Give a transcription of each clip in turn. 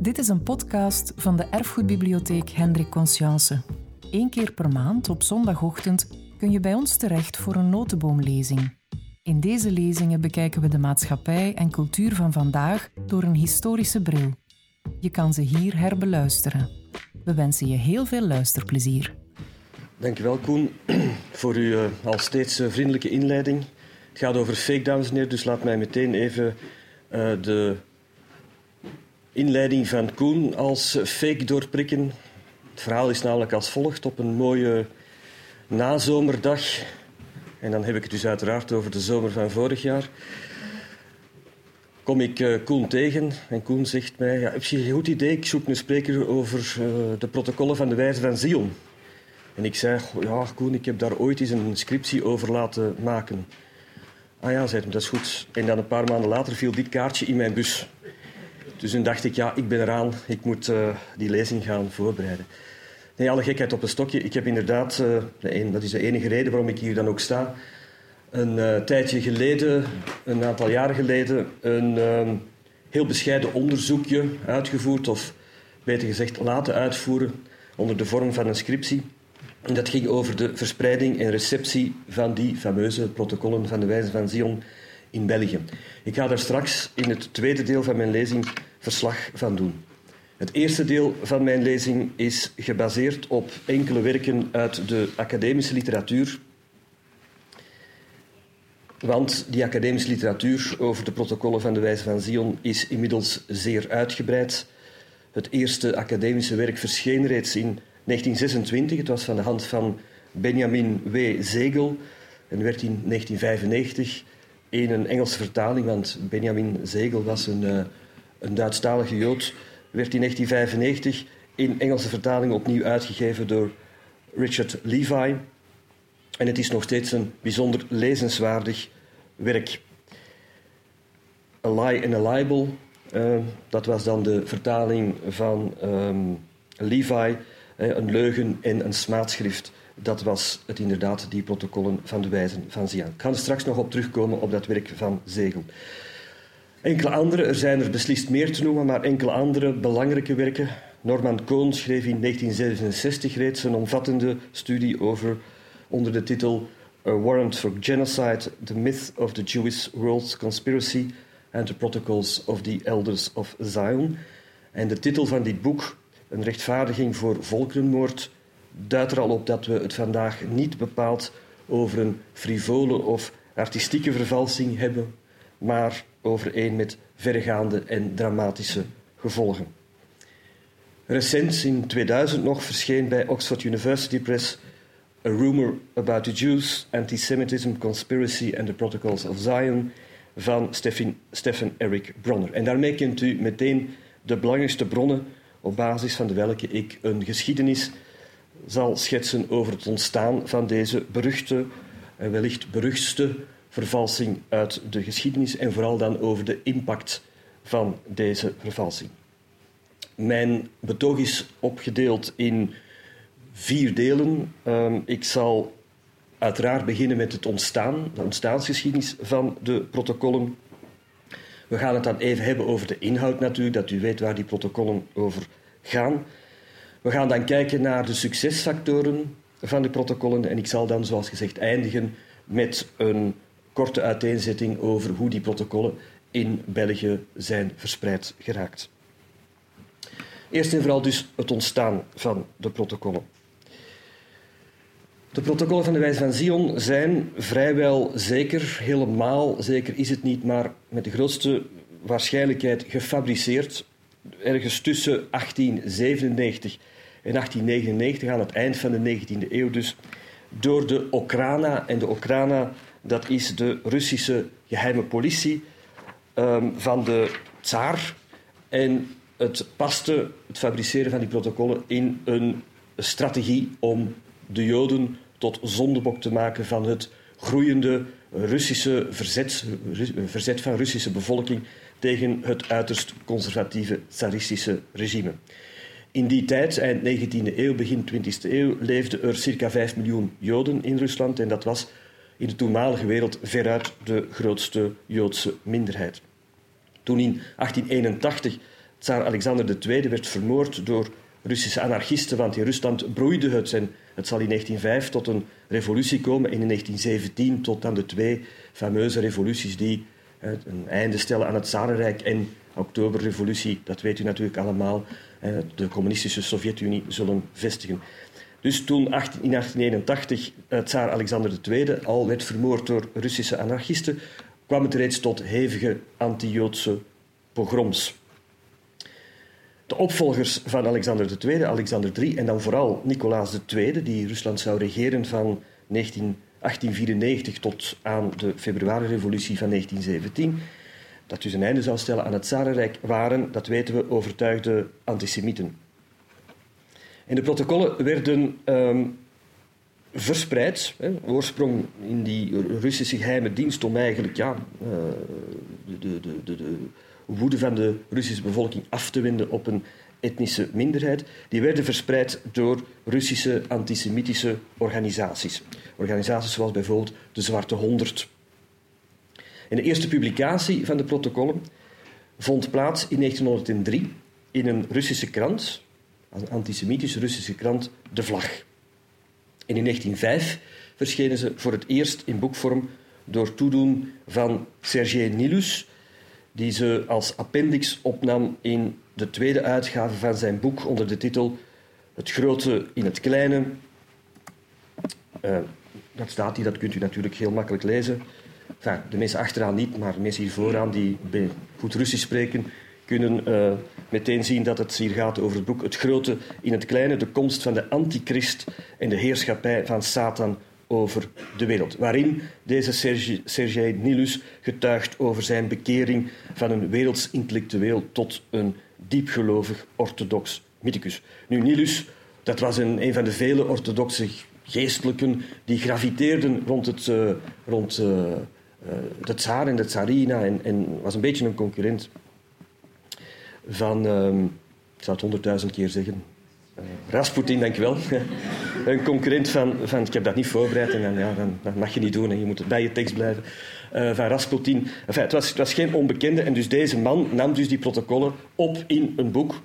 Dit is een podcast van de Erfgoedbibliotheek Hendrik Conscience. Eén keer per maand op zondagochtend kun je bij ons terecht voor een notenboomlezing. In deze lezingen bekijken we de maatschappij en cultuur van vandaag door een historische bril. Je kan ze hier herbeluisteren. We wensen je heel veel luisterplezier. Dankjewel Koen voor uw uh, al steeds uh, vriendelijke inleiding. Het gaat over fake, dames en heren, dus laat mij meteen even uh, de inleiding van Koen als fake doorprikken. Het verhaal is namelijk als volgt. Op een mooie nazomerdag, en dan heb ik het dus uiteraard over de zomer van vorig jaar, kom ik uh, Koen tegen. En Koen zegt mij, ja, heb je een goed idee? Ik zoek een spreker over uh, de protocollen van de wijze van Zion. En ik zei, ja Koen, ik heb daar ooit eens een scriptie over laten maken. Ah ja, zei hij, dat is goed. En dan een paar maanden later viel dit kaartje in mijn bus. Dus toen dacht ik, ja, ik ben eraan. Ik moet uh, die lezing gaan voorbereiden. Nee, alle gekheid op een stokje. Ik heb inderdaad, uh, dat is de enige reden waarom ik hier dan ook sta, een uh, tijdje geleden, een aantal jaren geleden, een uh, heel bescheiden onderzoekje uitgevoerd, of beter gezegd laten uitvoeren, onder de vorm van een scriptie. En dat ging over de verspreiding en receptie van die fameuze protocollen van de wijze van Zion in België. Ik ga daar straks in het tweede deel van mijn lezing verslag van doen. Het eerste deel van mijn lezing is gebaseerd op enkele werken uit de academische literatuur. Want die academische literatuur over de protocollen van de Wijze van Zion is inmiddels zeer uitgebreid. Het eerste academische werk verscheen reeds in 1926. Het was van de hand van Benjamin W. Zegel en werd in 1995 in een Engelse vertaling, want Benjamin Zegel was een, uh, een Duitsstalige Jood, werd in 1995 in Engelse vertaling opnieuw uitgegeven door Richard Levi. En het is nog steeds een bijzonder lezenswaardig werk. A Lie and a Libel, uh, dat was dan de vertaling van um, Levi, uh, een leugen en een smaadschrift dat was het inderdaad, die protocollen van de wijzen van Zian. Ik ga er straks nog op terugkomen op dat werk van Zegel. Enkele andere, er zijn er beslist meer te noemen, maar enkele andere belangrijke werken. Norman Cohn schreef in 1967 reeds een omvattende studie over onder de titel A Warrant for Genocide, The Myth of the Jewish World Conspiracy and the Protocols of the Elders of Zion. En de titel van dit boek, Een rechtvaardiging voor volkerenmoord, duidt er al op dat we het vandaag niet bepaald over een frivole of artistieke vervalsing hebben, maar over een met verregaande en dramatische gevolgen. Recent, in 2000 nog, verscheen bij Oxford University Press A Rumor About the Jews, Antisemitism, Conspiracy and the Protocols of Zion van Stephen, Stephen Eric Bronner. En daarmee kent u meteen de belangrijkste bronnen op basis van de welke ik een geschiedenis zal schetsen over het ontstaan van deze beruchte en wellicht beruchtste vervalsing uit de geschiedenis en vooral dan over de impact van deze vervalsing. Mijn betoog is opgedeeld in vier delen. Um, ik zal uiteraard beginnen met het ontstaan, de ontstaansgeschiedenis van de protocollen. We gaan het dan even hebben over de inhoud natuurlijk, dat u weet waar die protocollen over gaan. We gaan dan kijken naar de succesfactoren van de protocollen en ik zal dan, zoals gezegd, eindigen met een korte uiteenzetting over hoe die protocollen in België zijn verspreid geraakt. Eerst en vooral dus het ontstaan van de protocollen. De protocollen van de Wijze van Zion zijn vrijwel zeker, helemaal zeker is het niet, maar met de grootste waarschijnlijkheid gefabriceerd ergens tussen 1897 en 1899, aan het eind van de 19e eeuw dus, door de Okrana. En de Okrana, dat is de Russische geheime politie um, van de tsaar. En het paste, het fabriceren van die protocollen, in een strategie om de Joden tot zondebok te maken van het groeiende Russische verzet, verzet van Russische bevolking tegen het uiterst conservatieve tsaristische regime. In die tijd, eind 19e eeuw, begin 20e eeuw, leefden er circa 5 miljoen Joden in Rusland en dat was in de toenmalige wereld veruit de grootste Joodse minderheid. Toen in 1881 Tsaar Alexander II werd vermoord door Russische anarchisten, want in Rusland broeide het. Het zal in 1905 tot een revolutie komen en in 1917 tot aan de twee fameuze revoluties die een einde stellen aan het Zarenrijk en Oktoberrevolutie, dat weet u natuurlijk allemaal, de communistische Sovjet-Unie zullen vestigen. Dus toen in 1881 tsaar Alexander II al werd vermoord door Russische anarchisten, kwam het reeds tot hevige anti-Joodse pogroms. De opvolgers van Alexander II, Alexander III en dan vooral Nicolaas II, die Rusland zou regeren van 1894 tot aan de februari-revolutie van 1917, dat dus een einde zou stellen aan het Zarenrijk, waren, dat weten we, overtuigde antisemieten. De protocollen werden um, verspreid. Hè, oorsprong in die Russische geheime dienst om eigenlijk ja, uh, de, de, de, de, woede van de Russische bevolking af te wenden op een etnische minderheid. Die werden verspreid door Russische antisemitische organisaties. Organisaties zoals bijvoorbeeld de Zwarte Honderd. En de eerste publicatie van de protocollen vond plaats in 1903 in een Russische krant, een antisemitische Russische krant, De Vlag. En in 1905 verschenen ze voor het eerst in boekvorm door toedoen van Sergei Nilus, die ze als appendix opnam in de tweede uitgave van zijn boek onder de titel Het grote in het kleine. Uh, dat staat hier, dat kunt u natuurlijk heel makkelijk lezen. Enfin, de mensen achteraan niet, maar de mensen hier vooraan die goed Russisch spreken, kunnen uh, meteen zien dat het hier gaat over het boek Het Grote in het Kleine, de komst van de antichrist en de heerschappij van Satan over de wereld. Waarin deze Sergei, Nilus getuigt over zijn bekering van een werelds intellectueel tot een diepgelovig orthodox mythicus. Nu, Nilus, dat was een, een van de vele orthodoxe geestelijken die graviteerden rond, het, uh, rond uh, de tsaar en de tsarina en, en was een beetje een concurrent van, um, ik zou het honderdduizend keer zeggen, uh, Rasputin, wel. een concurrent van, van, ik heb dat niet voorbereid en dan, ja, dan, dan mag je niet doen en je moet bij je tekst blijven. Uh, van Rasputin. Enfin, het, was, het was geen onbekende en dus deze man nam dus die protocollen op in een boek.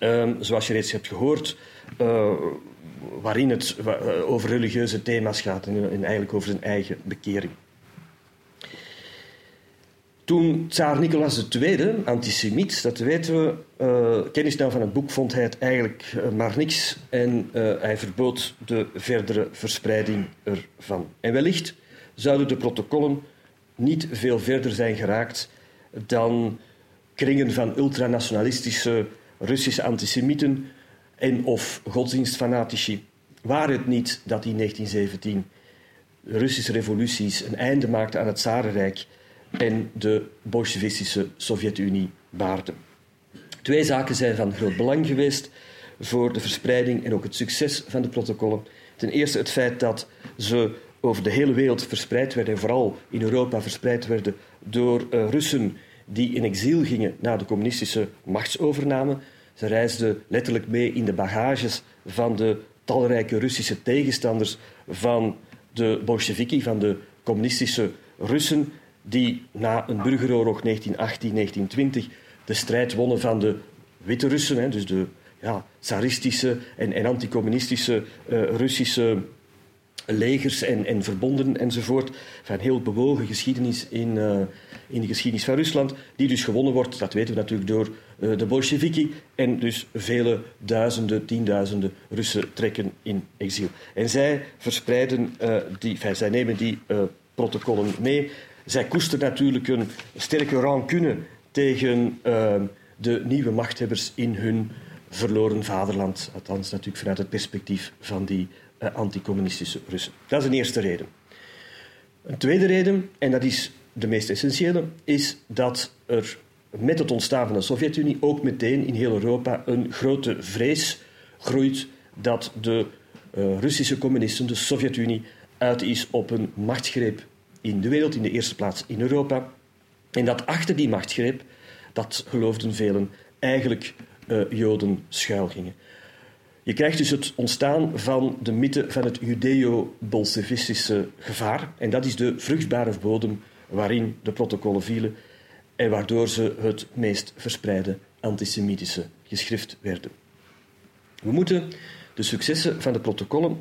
Um, zoals je reeds hebt gehoord, uh, waarin het over religieuze thema's gaat en eigenlijk over zijn eigen bekering. Toen tsaar Nicolaas II, antisemiet, dat weten we, uh, kennis nou van het boek, vond hij het eigenlijk uh, maar niks en uh, hij verbood de verdere verspreiding ervan. En wellicht zouden de protocollen niet veel verder zijn geraakt dan kringen van ultranationalistische Russische antisemieten en of godsdienstfanatici. Waar het niet dat in 1917 Russische revoluties een einde maakten aan het Zarenrijk en de Bolsjewistische Sovjet-Unie baarden. Twee zaken zijn van groot belang geweest voor de verspreiding en ook het succes van de protocollen. Ten eerste het feit dat ze over de hele wereld verspreid werden, en vooral in Europa verspreid werden door uh, Russen die in exil gingen na de communistische machtsovername. Ze reisden letterlijk mee in de bagages van de talrijke Russische tegenstanders van de Bolsheviki, van de communistische Russen die na een burgeroorlog 1918-1920 de strijd wonnen van de witte Russen, dus de ja, tsaristische en, en anticommunistische uh, Russische legers en, en verbonden enzovoort. Van heel bewogen geschiedenis in, uh, in de geschiedenis van Rusland, die dus gewonnen wordt, dat weten we natuurlijk, door uh, de Bolsheviki. En dus vele duizenden, tienduizenden Russen trekken in exil. En zij verspreiden die, zij nemen die protocollen mee. Zij koesteren natuurlijk een sterke rancune tegen uh, de nieuwe machthebbers in hun verloren vaderland. Althans, natuurlijk vanuit het perspectief van die uh, anticommunistische Russen. Dat is een eerste reden. Een tweede reden, en dat is de meest essentiële, is dat er met het ontstaan van de Sovjet-Unie ook meteen in heel Europa een grote vrees groeit dat de uh, Russische communisten, de Sovjet-Unie, uit is op een machtsgreep in de wereld, in de eerste plaats in Europa. En dat achter die machtsgreep, dat geloofden velen, eigenlijk uh, Joden schuilgingen. Je krijgt dus het ontstaan van de mythe van het judeo-bolsjevistische gevaar. En dat is de vruchtbare bodem waarin de protocollen vielen en waardoor ze het meest verspreidden antisemitische geschrift werden. We moeten de successen van de protocollen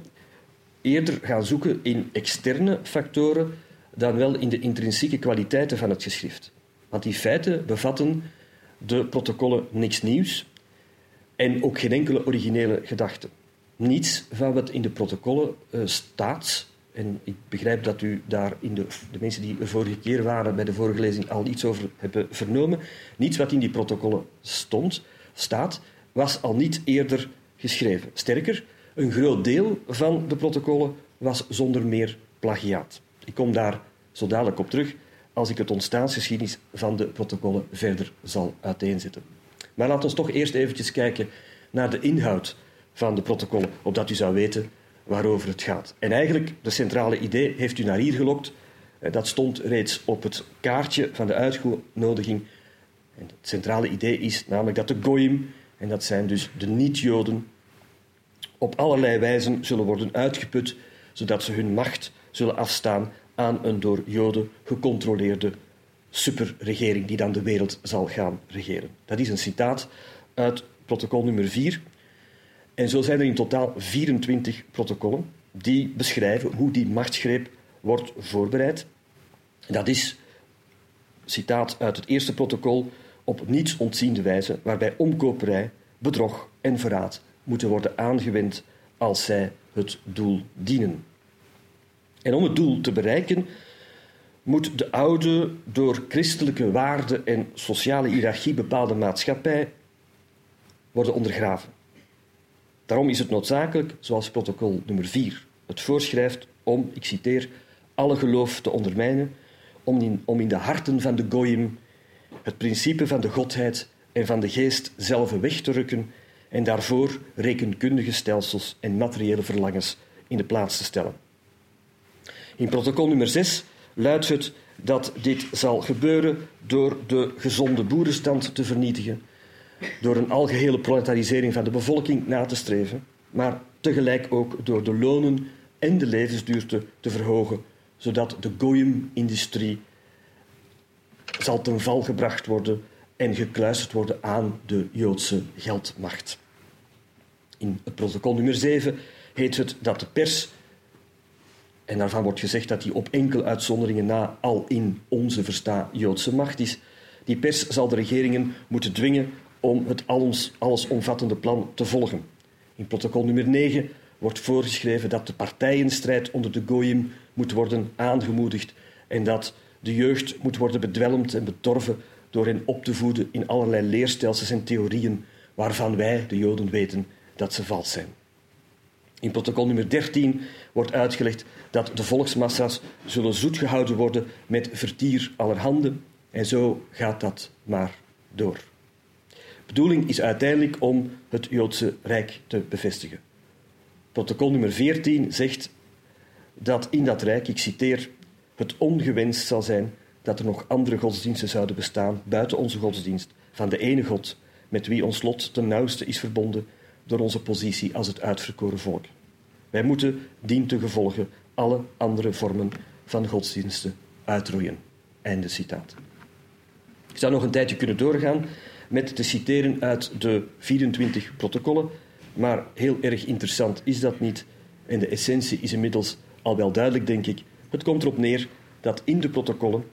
eerder gaan zoeken in externe factoren dan wel in de intrinsieke kwaliteiten van het geschrift. Want die feiten bevatten de protocollen niks nieuws en ook geen enkele originele gedachte. Niets van wat in de protocollen uh, staat, en ik begrijp dat u daar in de, de mensen die de vorige keer waren bij de vorige lezing al iets over hebben vernomen, niets wat in die protocollen stond, staat, was al niet eerder geschreven. Sterker, een groot deel van de protocollen was zonder meer plagiaat. Ik kom daar zo dadelijk op terug als ik het ontstaansgeschiedenis van de protocollen verder zal uiteenzetten. Maar laten we toch eerst eventjes kijken naar de inhoud van de protocollen, opdat u zou weten waarover het gaat. En eigenlijk, de centrale idee heeft u naar hier gelokt. Eh, dat stond reeds op het kaartje van de uitnodiging. En het centrale idee is namelijk dat de Goyim, en dat zijn dus de niet-Joden, op allerlei wijzen zullen worden uitgeput, zodat ze hun macht zullen afstaan aan een door Joden gecontroleerde superregering die dan de wereld zal gaan regeren. Dat is een citaat uit protocol nummer 4. En zo zijn er in totaal 24 protocollen die beschrijven hoe die machtsgreep wordt voorbereid. Dat is, citaat uit het eerste protocol, op niets ontziende wijze, waarbij omkoperij, bedrog en verraad moeten worden aangewend als zij het doel dienen. En om het doel te bereiken, moet de oude, door christelijke waarden en sociale hiërarchie bepaalde maatschappij worden ondergraven. Daarom is het noodzakelijk, zoals protocol nummer 4 het voorschrijft, om, ik citeer, alle geloof te ondermijnen, om in, om in de harten van de goyim het principe van de godheid en van de geest zelf weg te rukken en daarvoor rekenkundige stelsels en materiële verlangens in de plaats te stellen. In protocol nummer 6 luidt het dat dit zal gebeuren door de gezonde boerenstand te vernietigen, door een algehele proletarisering van de bevolking na te streven, maar tegelijk ook door de lonen en de levensduur te, verhogen, zodat de goyim-industrie zal ten val gebracht worden en gekluisterd worden aan de Joodse geldmacht. In het protocol nummer 7 heet het dat de pers, en daarvan wordt gezegd dat die op enkele uitzonderingen na al in onze versta Joodse macht is, die pers zal de regeringen moeten dwingen om het alles, allesomvattende plan te volgen. In protocol nummer 9 wordt voorgeschreven dat de partijenstrijd onder de Goyim moet worden aangemoedigd en dat de jeugd moet worden bedwelmd en bedorven door hen op te voeden in allerlei leerstelsels en theorieën waarvan wij, de Joden, weten dat ze vals zijn. In protocol nummer 13 wordt uitgelegd dat de volksmassa's zullen zoet gehouden worden met vertier allerhande en zo gaat dat maar door. De bedoeling is uiteindelijk om het Joodse Rijk te bevestigen. Protocol nummer 14 zegt dat in dat Rijk, ik citeer, het ongewenst zal zijn dat er nog andere godsdiensten zouden bestaan buiten onze godsdienst, van de ene God met wie ons lot ten nauwste is verbonden door onze positie als het uitverkoren volk. Wij moeten dien te gevolgen alle andere vormen van godsdiensten uitroeien. Einde citaat. Ik zou nog een tijdje kunnen doorgaan met te citeren uit de 24 protocollen, maar heel erg interessant is dat niet. En de essentie is inmiddels al wel duidelijk, denk ik. Het komt erop neer dat in de protocollen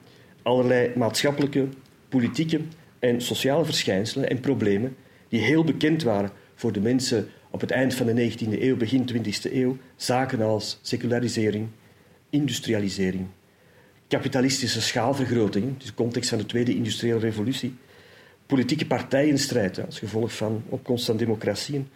allerlei maatschappelijke, politieke en sociale verschijnselen en problemen die heel bekend waren voor de mensen op het eind van de 19e eeuw, begin 20e eeuw, zaken als secularisering, industrialisering, kapitalistische schaalvergroting, dus context van de Tweede Industriële Revolutie, politieke partijenstrijd als gevolg van opkomst van democratieën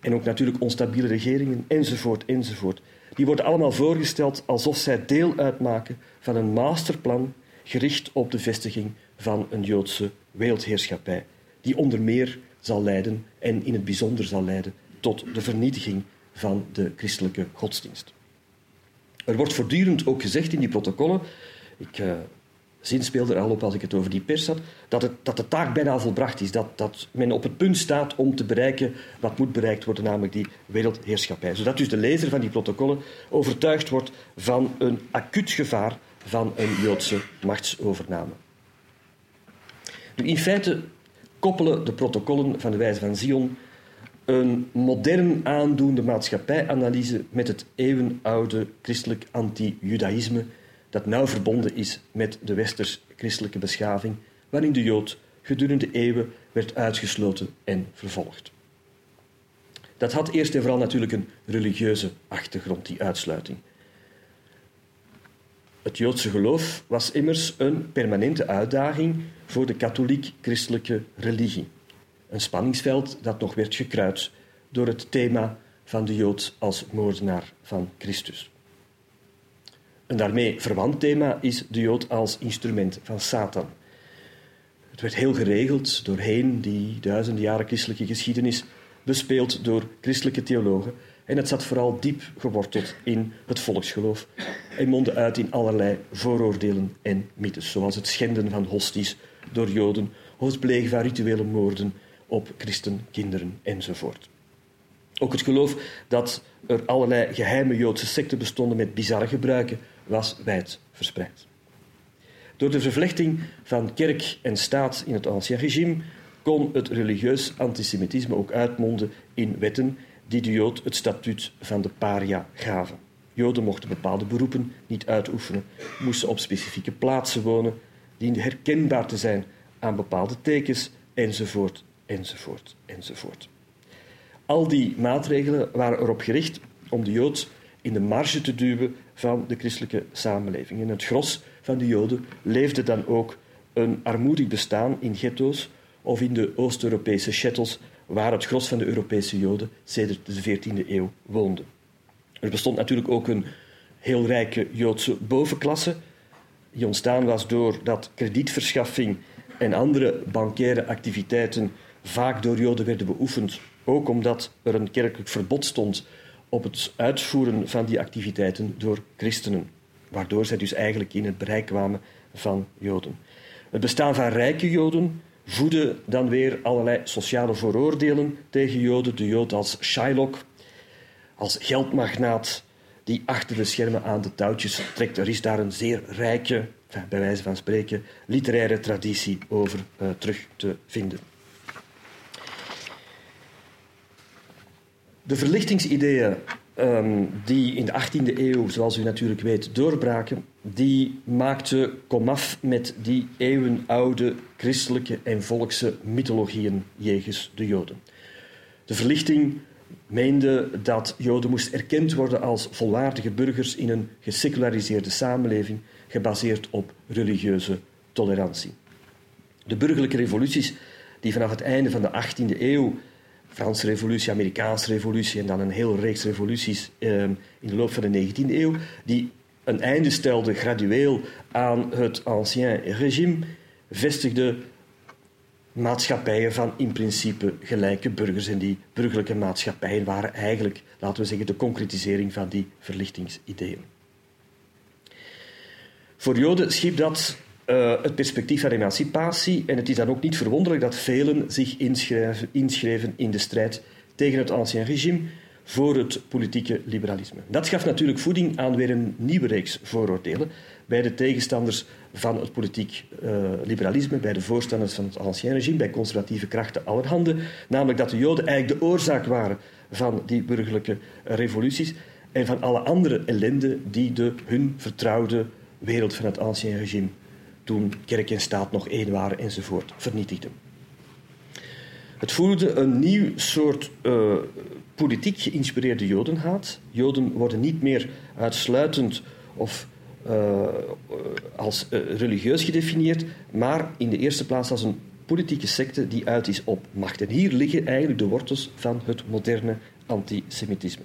en ook natuurlijk onstabiele regeringen, enzovoort, enzovoort. Die worden allemaal voorgesteld alsof zij deel uitmaken van een masterplan gericht op de vestiging van een Joodse wereldheerschappij, die onder meer zal leiden en in het bijzonder zal leiden tot de vernietiging van de christelijke godsdienst. Er wordt voortdurend ook gezegd in die protocollen, ik uh, zinspeelde er al op als ik het over die pers had, dat, het, dat de taak bijna volbracht is, dat, dat men op het punt staat om te bereiken wat moet bereikt worden, namelijk die wereldheerschappij. Zodat dus de lezer van die protocollen overtuigd wordt van een acuut gevaar van een Joodse machtsovername. In feite koppelen de protocollen van de wijze van Zion een modern aandoende maatschappijanalyse met het eeuwenoude christelijk anti-judaïsme dat nauw verbonden is met de westers-christelijke beschaving, waarin de Jood gedurende eeuwen werd uitgesloten en vervolgd. Dat had eerst en vooral natuurlijk een religieuze achtergrond, die uitsluiting. Het Joodse geloof was immers een permanente uitdaging voor de katholiek-christelijke religie. Een spanningsveld dat nog werd gekruid door het thema van de Jood als moordenaar van Christus. Een daarmee verwant thema is de Jood als instrument van Satan. Het werd heel geregeld doorheen die duizenden jaren christelijke geschiedenis, bespeeld door christelijke theologen. En het zat vooral diep geworteld in het volksgeloof en mondde uit in allerlei vooroordelen en mythes, zoals het schenden van hosties door Joden of het plegen van rituele moorden op christenkinderen enzovoort. Ook het geloof dat er allerlei geheime Joodse secten bestonden met bizarre gebruiken was wijd verspreid. Door de vervlechting van kerk en staat in het ancien regime kon het religieus antisemitisme ook uitmonden in wetten die de Jood het statuut van de paria gaven. Joden mochten bepaalde beroepen niet uitoefenen, moesten op specifieke plaatsen wonen, dienden herkenbaar te zijn aan bepaalde tekens, enzovoort, enzovoort, enzovoort. Al die maatregelen waren erop gericht om de Jood in de marge te duwen van de christelijke samenleving. En het gros van de Joden leefde dan ook een armoedig bestaan in ghetto's of in de Oost-Europese shuttles, waar het gros van de Europese Joden sedert de 14e eeuw woonde. Er bestond natuurlijk ook een heel rijke Joodse bovenklasse, die ontstaan was doordat kredietverschaffing en andere bankaire activiteiten vaak door Joden werden beoefend, ook omdat er een kerkelijk verbod stond op het uitvoeren van die activiteiten door christenen, waardoor zij dus eigenlijk in het bereik kwamen van Joden. Het bestaan van rijke Joden voedde dan weer allerlei sociale vooroordelen tegen Joden. De Jood als Shylock, als geldmagnaat die achter de schermen aan de touwtjes trekt. Er is daar een zeer rijke, bij wijze van spreken, literaire traditie over uh, terug te vinden. De verlichtingsideeën um, die in de 18e eeuw, zoals u natuurlijk weet, doorbraken, die maakten komaf met die eeuwenoude christelijke en volkse mythologieën jegens de Joden. De verlichting meende dat Joden moesten erkend worden als volwaardige burgers in een geseculariseerde samenleving gebaseerd op religieuze tolerantie. De burgerlijke revoluties die vanaf het einde van de 18e eeuw Franse revolutie, Amerikaanse revolutie en dan een hele reeks revoluties ehm, in de loop van de 19e eeuw, die een einde stelden gradueel aan het ancien regime, vestigden maatschappijen van in principe gelijke burgers. En die burgerlijke maatschappijen waren eigenlijk, laten we zeggen, de concretisering van die verlichtingsideeën. Voor Joden schiep dat uh, het perspectief van emancipatie. En het is dan ook niet verwonderlijk dat velen zich inschrijven, inschreven in de strijd tegen het ancien regime voor het politieke liberalisme. Dat gaf natuurlijk voeding aan weer een nieuwe reeks vooroordelen bij de tegenstanders van het politiek uh, liberalisme, bij de voorstanders van het ancien regime, bij conservatieve krachten allerhande, namelijk dat de Joden eigenlijk de oorzaak waren van die burgerlijke revoluties en van alle andere ellende die de hun vertrouwde wereld van het ancien regime toen kerk en staat nog één waren enzovoort, vernietigden. Het voerde een nieuw soort uh, politiek geïnspireerde jodenhaat. Joden worden niet meer uitsluitend of uh, als uh, religieus gedefinieerd, maar in de eerste plaats als een politieke secte die uit is op macht. En hier liggen eigenlijk de wortels van het moderne antisemitisme.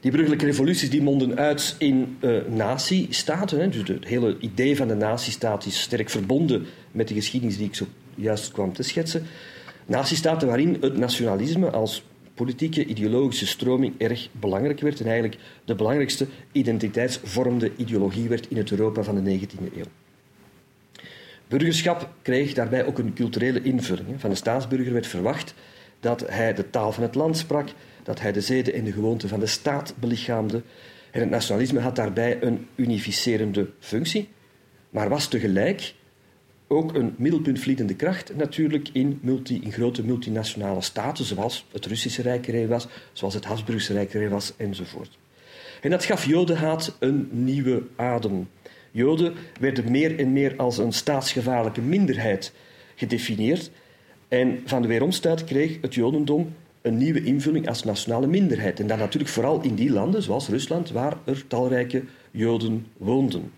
Die burgerlijke revoluties die monden uit in uh, nazistaten. Dus het hele idee van de nazistaat is sterk verbonden met de geschiedenis die ik zo juist kwam te schetsen. Nazistaten waarin het nationalisme als politieke, ideologische stroming erg belangrijk werd en eigenlijk de belangrijkste identiteitsvormende ideologie werd in het Europa van de 19e eeuw. Burgerschap kreeg daarbij ook een culturele invulling. Van de staatsburger werd verwacht dat hij de taal van het land sprak, dat hij de zeden en de gewoonten van de staat belichaamde. En het nationalisme had daarbij een unificerende functie, maar was tegelijk ook een middelpuntvliedende kracht natuurlijk in, multi, in grote multinationale staten, zoals het Russische Rijkerij was, zoals het Habsburgse Rijkerij was, enzovoort. En dat gaf Jodenhaat een nieuwe adem. Joden werden meer en meer als een staatsgevaarlijke minderheid gedefinieerd. En van de weeromstuit kreeg het Jodendom een nieuwe invulling als nationale minderheid. En dan natuurlijk vooral in die landen, zoals Rusland, waar er talrijke Joden woonden.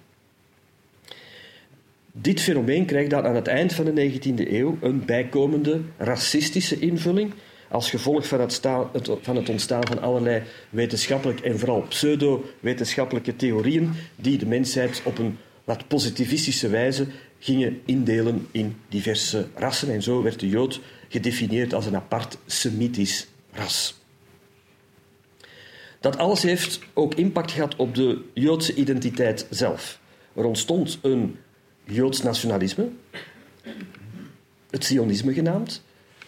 Dit fenomeen krijgt dan aan het eind van de 19e eeuw een bijkomende racistische invulling als gevolg van het, ontstaan van allerlei wetenschappelijke en vooral pseudo-wetenschappelijke theorieën die de mensheid op een wat positivistische wijze gingen indelen in diverse rassen. En zo werd de Jood gedefinieerd als een apart Semitisch ras. Dat alles heeft ook impact gehad op de Joodse identiteit zelf. Er ontstond een Joods nationalisme, het Zionisme genaamd,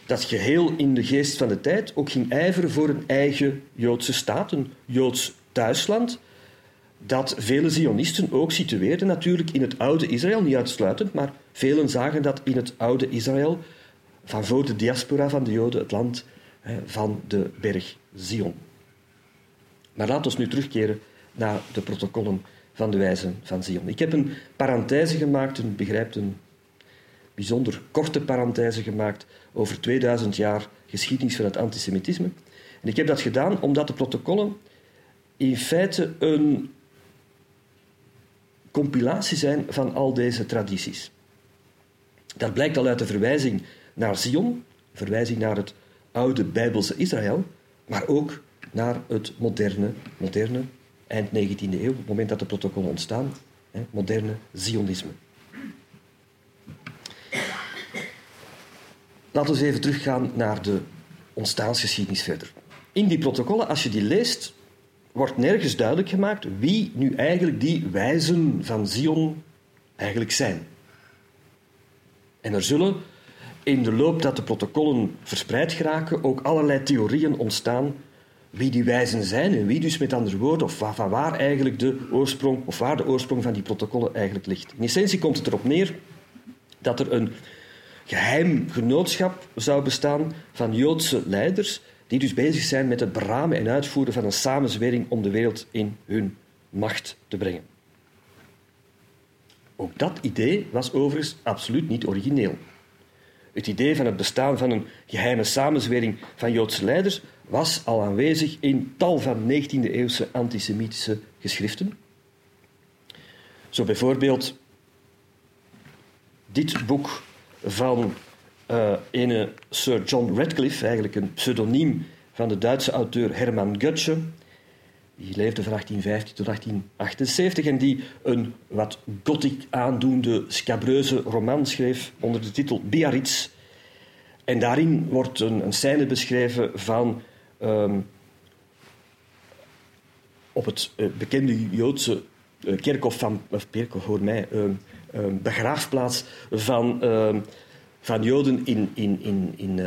dat geheel in de geest van de tijd ook ging ijveren voor een eigen Joodse staat, een Joods thuisland, dat vele Zionisten ook situeerden natuurlijk in het oude Israël, niet uitsluitend, maar velen zagen dat in het oude Israël, van voor de diaspora van de Joden, het land van de berg Zion. Maar laten we nu terugkeren naar de protocollen van de wijzen van Zion. Ik heb een parenthese gemaakt, een begrijpt een bijzonder korte parenthese gemaakt over 2000 jaar geschiedenis van het antisemitisme. En ik heb dat gedaan omdat de protocollen in feite een compilatie zijn van al deze tradities. Dat blijkt al uit de verwijzing naar Zion, verwijzing naar het oude Bijbelse Israël, maar ook naar het moderne, moderne eind 19e eeuw, op het moment dat de protocollen ontstaan, moderne Zionisme. Laten we even teruggaan naar de ontstaansgeschiedenis verder. In die protocollen, als je die leest, wordt nergens duidelijk gemaakt wie nu eigenlijk die wijzen van Zion eigenlijk zijn. En er zullen in de loop dat de protocollen verspreid geraken ook allerlei theorieën ontstaan wie die wijzen zijn en wie dus met andere woorden, of van waar eigenlijk de oorsprong, of waar de oorsprong van die protocollen eigenlijk ligt. In essentie komt het erop neer dat er een geheim genootschap zou bestaan van Joodse leiders die dus bezig zijn met het beramen en uitvoeren van een samenzwering om de wereld in hun macht te brengen. Ook dat idee was overigens absoluut niet origineel. Het idee van het bestaan van een geheime samenzwering van Joodse leiders was al aanwezig in tal van 19e-eeuwse antisemitische geschriften. Zo bijvoorbeeld dit boek van uh, ene Sir John Radcliffe, eigenlijk een pseudoniem van de Duitse auteur Hermann Goethe. Die leefde van 1815 tot 1878 en die een wat gothic aandoende scabreuze roman schreef onder de titel Biarritz. En daarin wordt een, een scène beschreven van um, op het uh, bekende Joodse uh, kerkhof van, of kerkhof hoor mij, uh, begraafplaats van van Joden in, in, in, in,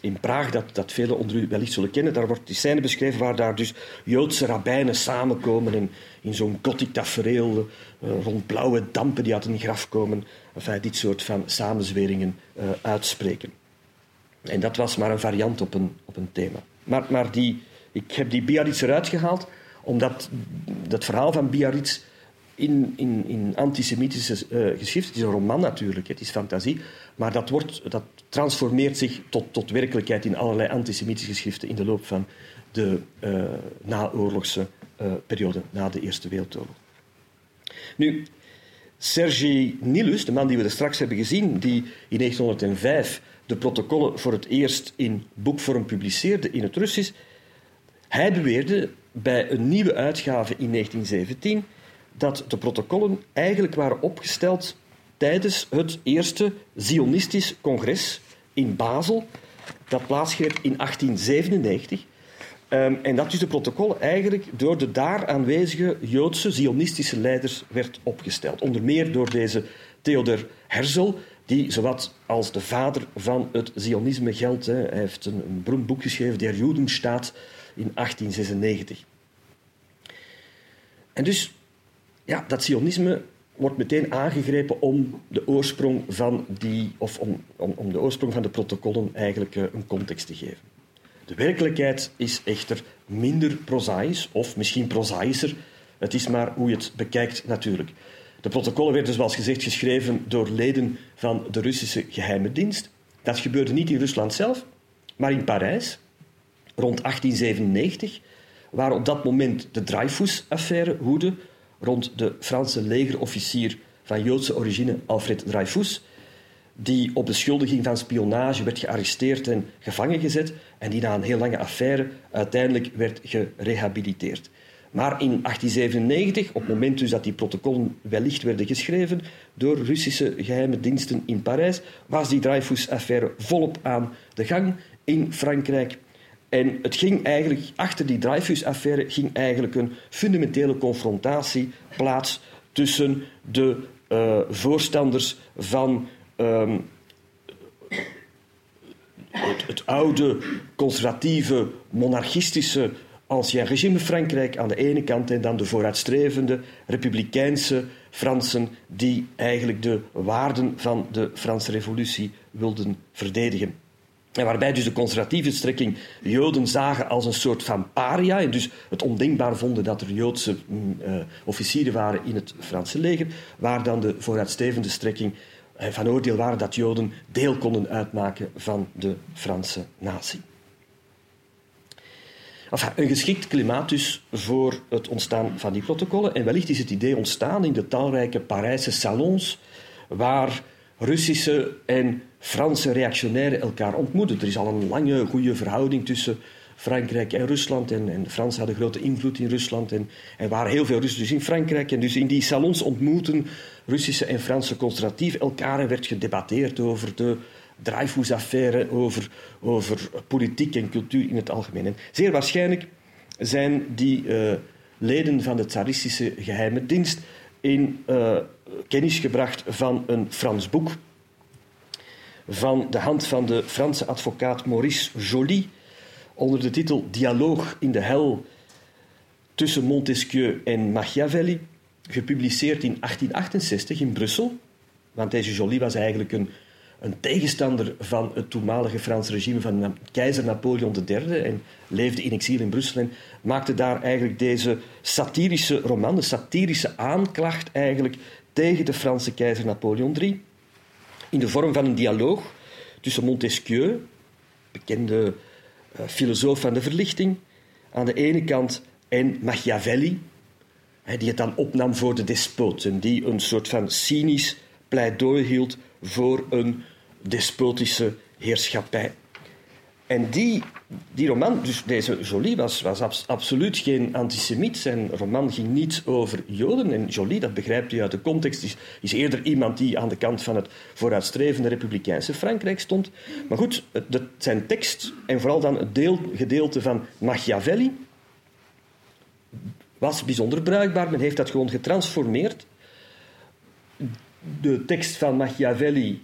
in Praag, dat, dat velen onder u wellicht zullen kennen. Daar wordt die scène beschreven waar daar dus Joodse rabbijnen samenkomen en in zo'n gothic tafereel uh, rond blauwe dampen die uit een graf komen, enfin, dit soort van samenzweringen uitspreken. En dat was maar een variant op een, op een thema. Maar, maar die, ik heb die Biarritz eruit gehaald, omdat dat verhaal van Biarritz in, in, in antisemitische uh, geschrift. Het is een roman natuurlijk, het is fantasie. Maar dat, wordt, dat transformeert zich tot, tot werkelijkheid in allerlei antisemitische geschriften in de loop van de uh, naoorlogse uh, periode, na de Eerste Wereldoorlog. Nu, Sergei Nilus, de man die we er straks hebben gezien, die in 1905 de protocollen voor het eerst in boekvorm publiceerde in het Russisch, hij beweerde bij een nieuwe uitgave in 1917 dat de protocollen eigenlijk waren opgesteld tijdens het eerste Zionistisch congres in Basel, dat plaatsgreep in 1897. Um, en dat dus de protocollen eigenlijk door de daar aanwezige Joodse Zionistische leiders werd opgesteld. Onder meer door deze Theodor Herzl, die zowat als de vader van het Zionisme geldt. Hè. Hij heeft een, een beroemd boek geschreven, Der Judenstaat, in 1896. En dus ja, dat sionisme wordt meteen aangegrepen om de oorsprong van, die, of om, om, om de, oorsprong van de protocollen eigenlijk uh, een context te geven. De werkelijkheid is echter minder prozaïs, of misschien prozaïser. Het is maar hoe je het bekijkt natuurlijk. De protocollen werden, zoals gezegd, geschreven door leden van de Russische geheime dienst. Dat gebeurde niet in Rusland zelf, maar in Parijs, rond 1897, waar op dat moment de Dreyfus-affaire woedde rond de Franse legerofficier van Joodse origine Alfred Dreyfus, die op beschuldiging van spionage werd gearresteerd en gevangen gezet en die na een heel lange affaire uiteindelijk werd gerehabiliteerd. Maar in 1897, op het moment dus dat die protocollen wellicht werden geschreven door Russische geheime diensten in Parijs, was die Dreyfus-affaire volop aan de gang in Frankrijk. En het ging eigenlijk, achter die Dreyfus-affaire ging eigenlijk een fundamentele confrontatie plaats tussen de uh, voorstanders van het, het, oude, conservatieve, monarchistische ancien regime Frankrijk aan de ene kant en dan de vooruitstrevende republikeinse Fransen die eigenlijk de waarden van de Franse revolutie wilden verdedigen. En waarbij dus de conservatieve strekking Joden zagen als een soort van paria. En dus het ondenkbaar vonden dat er Joodse uh, officieren waren in het Franse leger. Waar dan de vooruitstrevende strekking uh, van oordeel waren dat Joden deel konden uitmaken van de Franse natie. Enfin, een geschikt klimaat dus voor het ontstaan van die protocollen. En wellicht is het idee ontstaan in de talrijke Parijse salons waar Russische en Franse reactionairen elkaar ontmoeten. Er is al een lange, goede verhouding tussen Frankrijk en Rusland. En, en Fransen hadden grote invloed in Rusland. En er waren heel veel Russen dus in Frankrijk. En dus in die salons ontmoeten Russische en Franse conservatieven elkaar. En werd gedebatteerd over de Dreyfus-affaire, over, over politiek en cultuur in het algemeen. En zeer waarschijnlijk zijn die uh, leden van de tsaristische geheime dienst in uh, kennis gebracht van een Frans boek van de hand van de Franse advocaat Maurice Joly onder de titel Dialoog in de hel tussen Montesquieu en Machiavelli, gepubliceerd in 1868 in Brussel. Want deze Joly was eigenlijk een, een tegenstander van het toenmalige Franse regime van keizer Napoleon III en leefde in exil in Brussel en maakte daar eigenlijk deze satirische roman, de satirische aanklacht eigenlijk tegen de Franse keizer Napoleon III in de vorm van een dialoog tussen Montesquieu, bekende uh, filosoof van de verlichting, aan de ene kant en Machiavelli, die het dan opnam voor de despoten, die een soort van cynisch pleidooi hield voor een despotische heerschappij. En die, die roman, dus deze Jolie, was, was absoluut geen antisemiet. Zijn roman ging niet over Joden. En Jolie, dat begrijpt u uit de context, is, is eerder iemand die aan de kant van het vooruitstrevende republikeinse Frankrijk stond. Maar goed, zijn tekst en vooral dan het deel, gedeelte van Machiavelli was bijzonder bruikbaar. Men heeft dat gewoon getransformeerd. De tekst van Machiavelli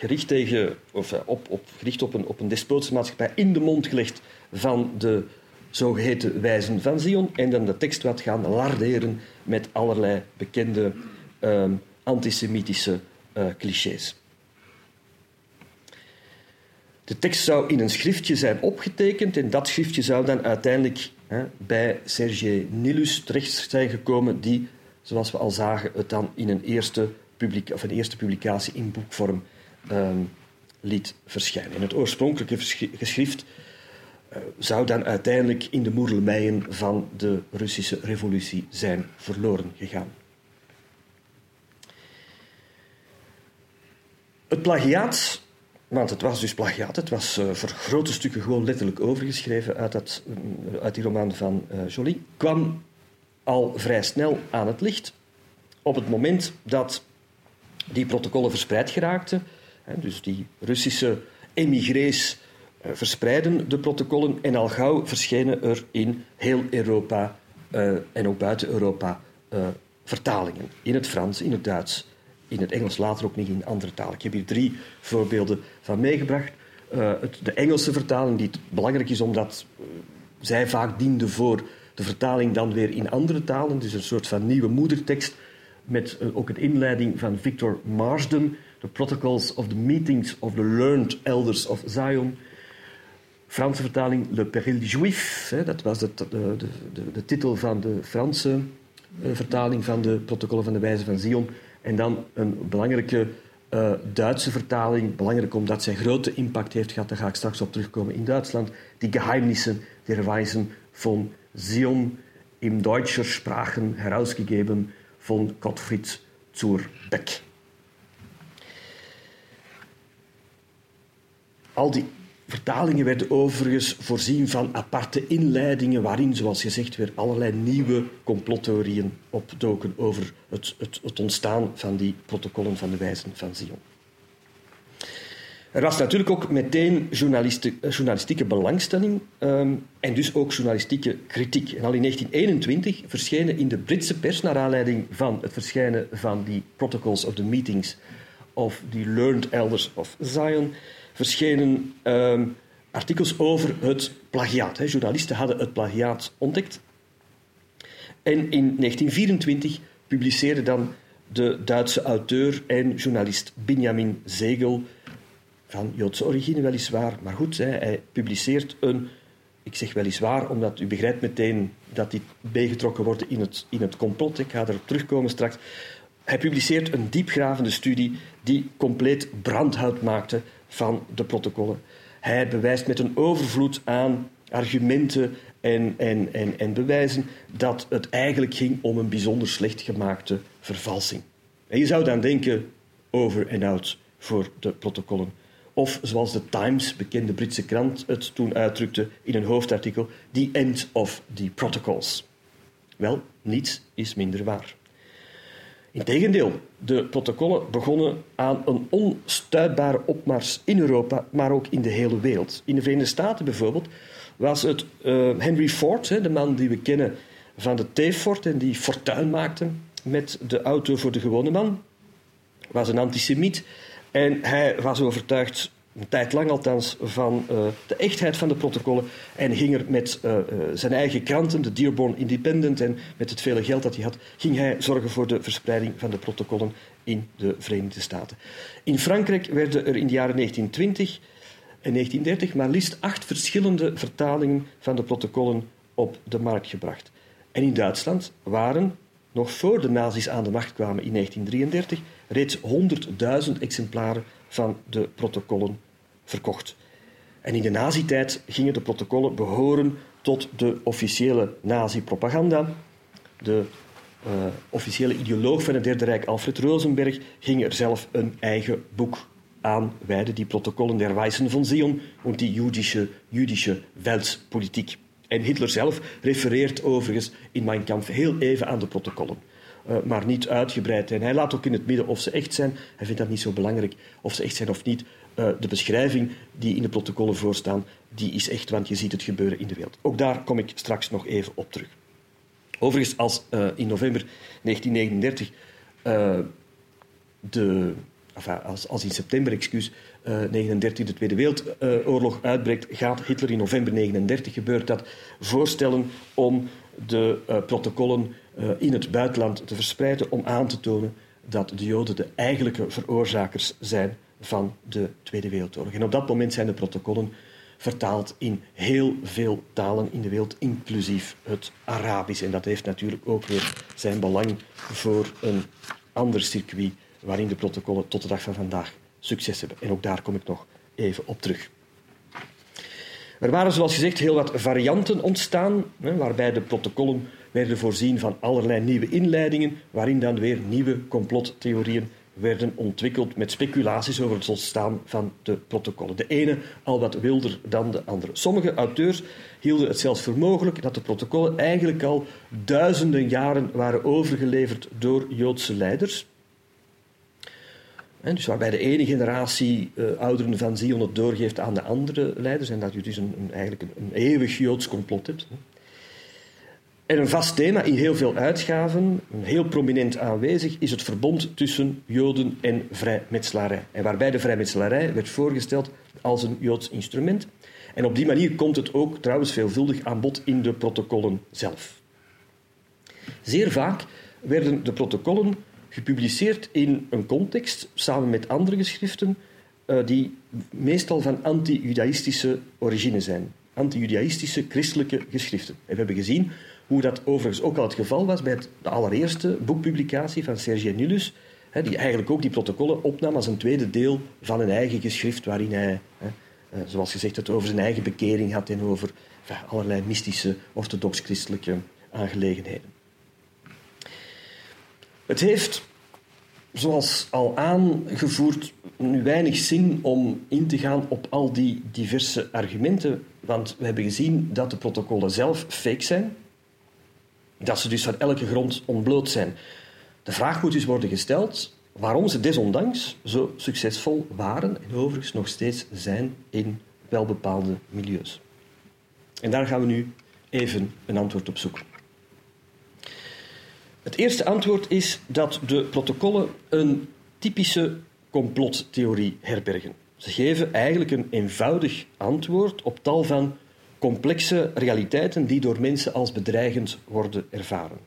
gericht, tegen, of, eh, op, op, gericht op, een, op een despotische maatschappij in de mond gelegd van de zogeheten wijzen van Zion. En dan de tekst wat gaan larderen met allerlei bekende uh, antisemitische uh, clichés. De tekst zou in een schriftje zijn opgetekend en dat schriftje zou dan uiteindelijk hè, bij Serge Nilus terecht zijn gekomen, die, zoals we al zagen, het dan in een eerste, publica of een eerste publicatie in boekvorm um, liet verschijnen. En het oorspronkelijke geschrift uh, zou dan uiteindelijk in de moerlemeien van de Russische revolutie zijn verloren gegaan. Het plagiaat, want het was dus plagiaat, het was uh, voor grote stukken gewoon letterlijk overgeschreven uit, dat, uh, uit die roman van Joly, kwam al vrij snel aan het licht. Op het moment dat die protocollen verspreid geraakten, dus die Russische emigrees uh, verspreiden de protocollen en al gauw verschenen er in heel Europa uh, en ook buiten Europa uh, vertalingen. In het Frans, in het Duits, in het Engels, later ook niet in andere talen. Ik heb hier drie voorbeelden van meegebracht. De Engelse vertaling, die belangrijk is omdat zij vaak diende voor de vertaling dan weer in andere talen, dus een soort van nieuwe moedertekst met ook een inleiding van Victor Marsden, The Protocols of the Meetings of the Learned Elders of Zion. Franse vertaling Le Péril Juif, hè, dat was de, de, de, de, titel van de Franse uh, vertaling van de Protocollen van de Wijze van Zion. En dan een belangrijke uh, Duitse vertaling, belangrijk omdat zij grote impact heeft gehad, daar ga ik straks op terugkomen in Duitsland, die Geheimnissen der Weisen van Zion in deutscher Sprachen herausgegeben von Gottfried zur Beck. Al die vertalingen werden overigens voorzien van aparte inleidingen waarin, zoals gezegd, weer allerlei nieuwe complottheorieën opdoken over het, het, ontstaan van die protocollen van de wijzen van Zion. Er was natuurlijk ook meteen journalistieke belangstelling um, en dus ook journalistieke kritiek. En al in 1921 verschenen in de Britse pers, naar aanleiding van het verschijnen van die Protocols of the Meetings of the Learned Elders of Zion, verschenen um, artikels over het plagiaat. Journalisten hadden het plagiaat ontdekt. En in 1924 publiceerde dan de Duitse auteur en journalist Benjamin Zegel van Joodse origine weliswaar, maar goed, hij publiceert een, ik zeg weliswaar, omdat u begrijpt meteen dat die meegetrokken wordt in het, in het complot, ik ga erop terugkomen straks. Hij publiceert een diepgravende studie die compleet brandhout maakte van de protocollen. Hij bewijst met een overvloed aan argumenten en, en, en, en bewijzen dat het eigenlijk ging om een bijzonder slecht gemaakte vervalsing. En je zou dan denken over en out voor de protocollen. Of zoals de Times, bekende Britse krant, het toen uitdrukte in een hoofdartikel: The End of the Protocols. Wel, niets is minder waar. Integendeel, de protocollen begonnen aan een onstuitbare opmars in Europa, maar ook in de hele wereld. In de Verenigde Staten bijvoorbeeld was het uh, Henry Ford, hè, de man die we kennen van de T-Ford en die fortuin maakte met de auto voor de gewone man, was een antisemiet en hij was overtuigd, een tijd lang althans, van uh, de echtheid van de protocollen en ging er met uh, uh, zijn eigen kranten, de Dearborn Independent, en met het vele geld dat hij had, ging hij zorgen voor de verspreiding van de protocollen in de Verenigde Staten. In Frankrijk werden er in de jaren 1920 en 1930 maar liefst acht verschillende vertalingen van de protocollen op de markt gebracht. En in Duitsland waren, nog voor de nazi's aan de macht kwamen in 1933, reeds 100.000 exemplaren van de protocollen verkocht. En in de nazi-tijd gingen de protocollen behoren tot de officiële nazi-propaganda. De uh, officiële ideoloog van het Derde Rijk, Alfred Rosenberg, ging er zelf een eigen boek aan wijden, die protocollen der Weisen van Zion en die jüdische, jüdische Weltpolitik. En Hitler zelf refereert overigens in Mein Kampf heel even aan de protocollen. Uh, maar niet uitgebreid. En hij laat ook in het midden of ze echt zijn. Hij vindt dat niet zo belangrijk of ze echt zijn of niet. Uh, de beschrijving die in de protocollen voorstaan, die is echt, want je ziet het gebeuren in de wereld. Ook daar kom ik straks nog even op terug. Overigens, als uh, in november 1939 de, enfin, als, als, in september, excuus, 1939 de Tweede Wereldoorlog uitbreekt, gaat Hitler in november 1939 gebeurt dat voorstellen om de protocollen in het buitenland te verspreiden om aan te tonen dat de Joden de eigenlijke veroorzakers zijn van de Tweede Wereldoorlog. En op dat moment zijn de protocollen vertaald in heel veel talen in de wereld, inclusief het Arabisch. En dat heeft natuurlijk ook weer zijn belang voor een ander circuit waarin de protocollen tot de dag van vandaag succes hebben. En ook daar kom ik nog even op terug. Er waren, zoals gezegd, heel wat varianten ontstaan, waarbij de protocollen werden voorzien van allerlei nieuwe inleidingen, waarin dan weer nieuwe complottheorieën werden ontwikkeld met speculaties over het ontstaan van de protocollen. De ene al wat wilder dan de andere. Sommige auteurs hielden het zelfs voor mogelijk dat de protocollen eigenlijk al duizenden jaren waren overgeleverd door Joodse leiders. En dus waarbij de ene generatie uh, ouderen van Zion het doorgeeft aan de andere leiders en dat je dus een, een eigenlijk een, een eeuwig Joods complot hebt. En een vast thema in heel veel uitgaven, heel prominent aanwezig, is het verbond tussen Joden en vrijmetselarij. En waarbij de vrijmetselarij werd voorgesteld als een Joods instrument. En op die manier komt het ook trouwens veelvuldig aan bod in de protocollen zelf. Zeer vaak werden de protocollen gepubliceerd in een context, samen met andere geschriften, uh, die meestal van anti-judaïstische origine zijn. Anti-judaïstische christelijke geschriften. En we hebben gezien hoe dat overigens ook al het geval was bij de allereerste boekpublicatie van Serge Nulus, hè, die eigenlijk ook die protocollen opnam als een tweede deel van een eigen geschrift, waarin hij, hè, uh, zoals gezegd, het over zijn eigen bekering had en over allerlei mystische, orthodox-christelijke aangelegenheden. Het heeft, zoals al aangevoerd, nu weinig zin om in te gaan op al die diverse argumenten, want we hebben gezien dat de protocollen zelf fake zijn, dat ze dus van elke grond ontbloot zijn. De vraag moet dus worden gesteld waarom ze desondanks zo succesvol waren en overigens nog steeds zijn in welbepaalde milieus. En daar gaan we nu even een antwoord op zoeken. Het eerste antwoord is dat de protocollen een typische complottheorie herbergen. Ze geven eigenlijk een eenvoudig antwoord op tal van complexe realiteiten die door mensen als bedreigend worden ervaren.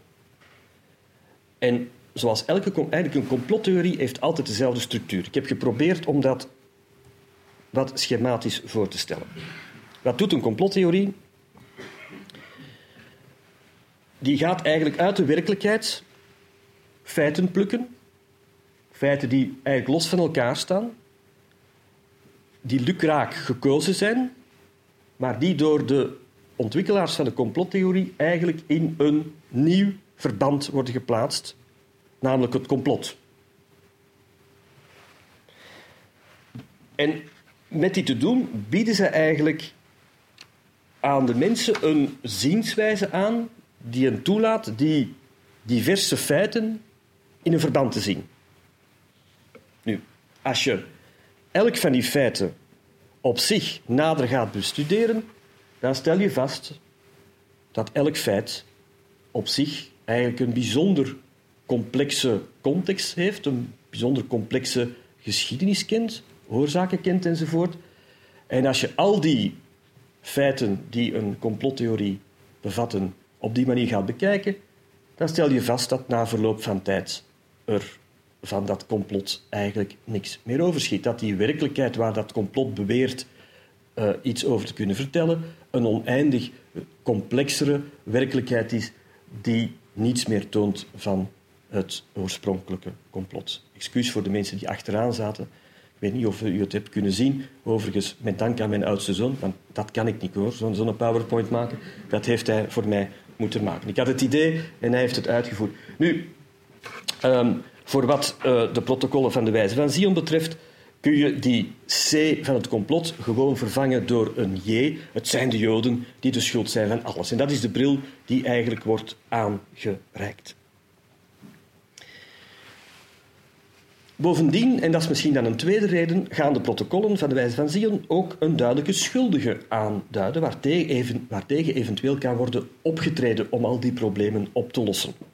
En zoals elke eigenlijk een complottheorie heeft altijd dezelfde structuur. Ik heb geprobeerd om dat wat schematisch voor te stellen. Wat doet een complottheorie? Die gaat eigenlijk uit de werkelijkheid feiten plukken, feiten die eigenlijk los van elkaar staan, die lukraak gekozen zijn, maar die door de ontwikkelaars van de complottheorie eigenlijk in een nieuw verband worden geplaatst, namelijk het complot. En met dit te doen bieden ze eigenlijk aan de mensen een zienswijze aan die hen toelaat die diverse feiten in een verband te zien. Nu, als je elk van die feiten op zich nader gaat bestuderen, dan stel je vast dat elk feit op zich eigenlijk een bijzonder complexe context heeft, een bijzonder complexe geschiedenis kent, oorzaken kent enzovoort. En als je al die feiten die een complottheorie bevatten op die manier gaat bekijken, dan stel je vast dat na verloop van tijd er van dat complot eigenlijk niks meer overschiet. Dat die werkelijkheid waar dat complot beweert uh, iets over te kunnen vertellen, een oneindig complexere werkelijkheid is die niets meer toont van het oorspronkelijke complot. Excuus voor de mensen die achteraan zaten. Ik weet niet of u het hebt kunnen zien. Overigens, met dank aan mijn oudste zoon, want dat kan ik niet hoor, zo'n zo PowerPoint maken. Dat heeft hij voor mij moeten maken. Ik had het idee en hij heeft het uitgevoerd. Nu, um, voor wat uh, de protocollen van de wijze van Zion betreft, kun je die C van het complot gewoon vervangen door een J. Het zijn de Joden die de schuld zijn van alles. En dat is de bril die eigenlijk wordt aangereikt. Bovendien, en dat is misschien dan een tweede reden, gaan de protocollen van de wijze van Zion ook een duidelijke schuldige aanduiden, waartegen eventueel kan worden opgetreden om al die problemen op te lossen.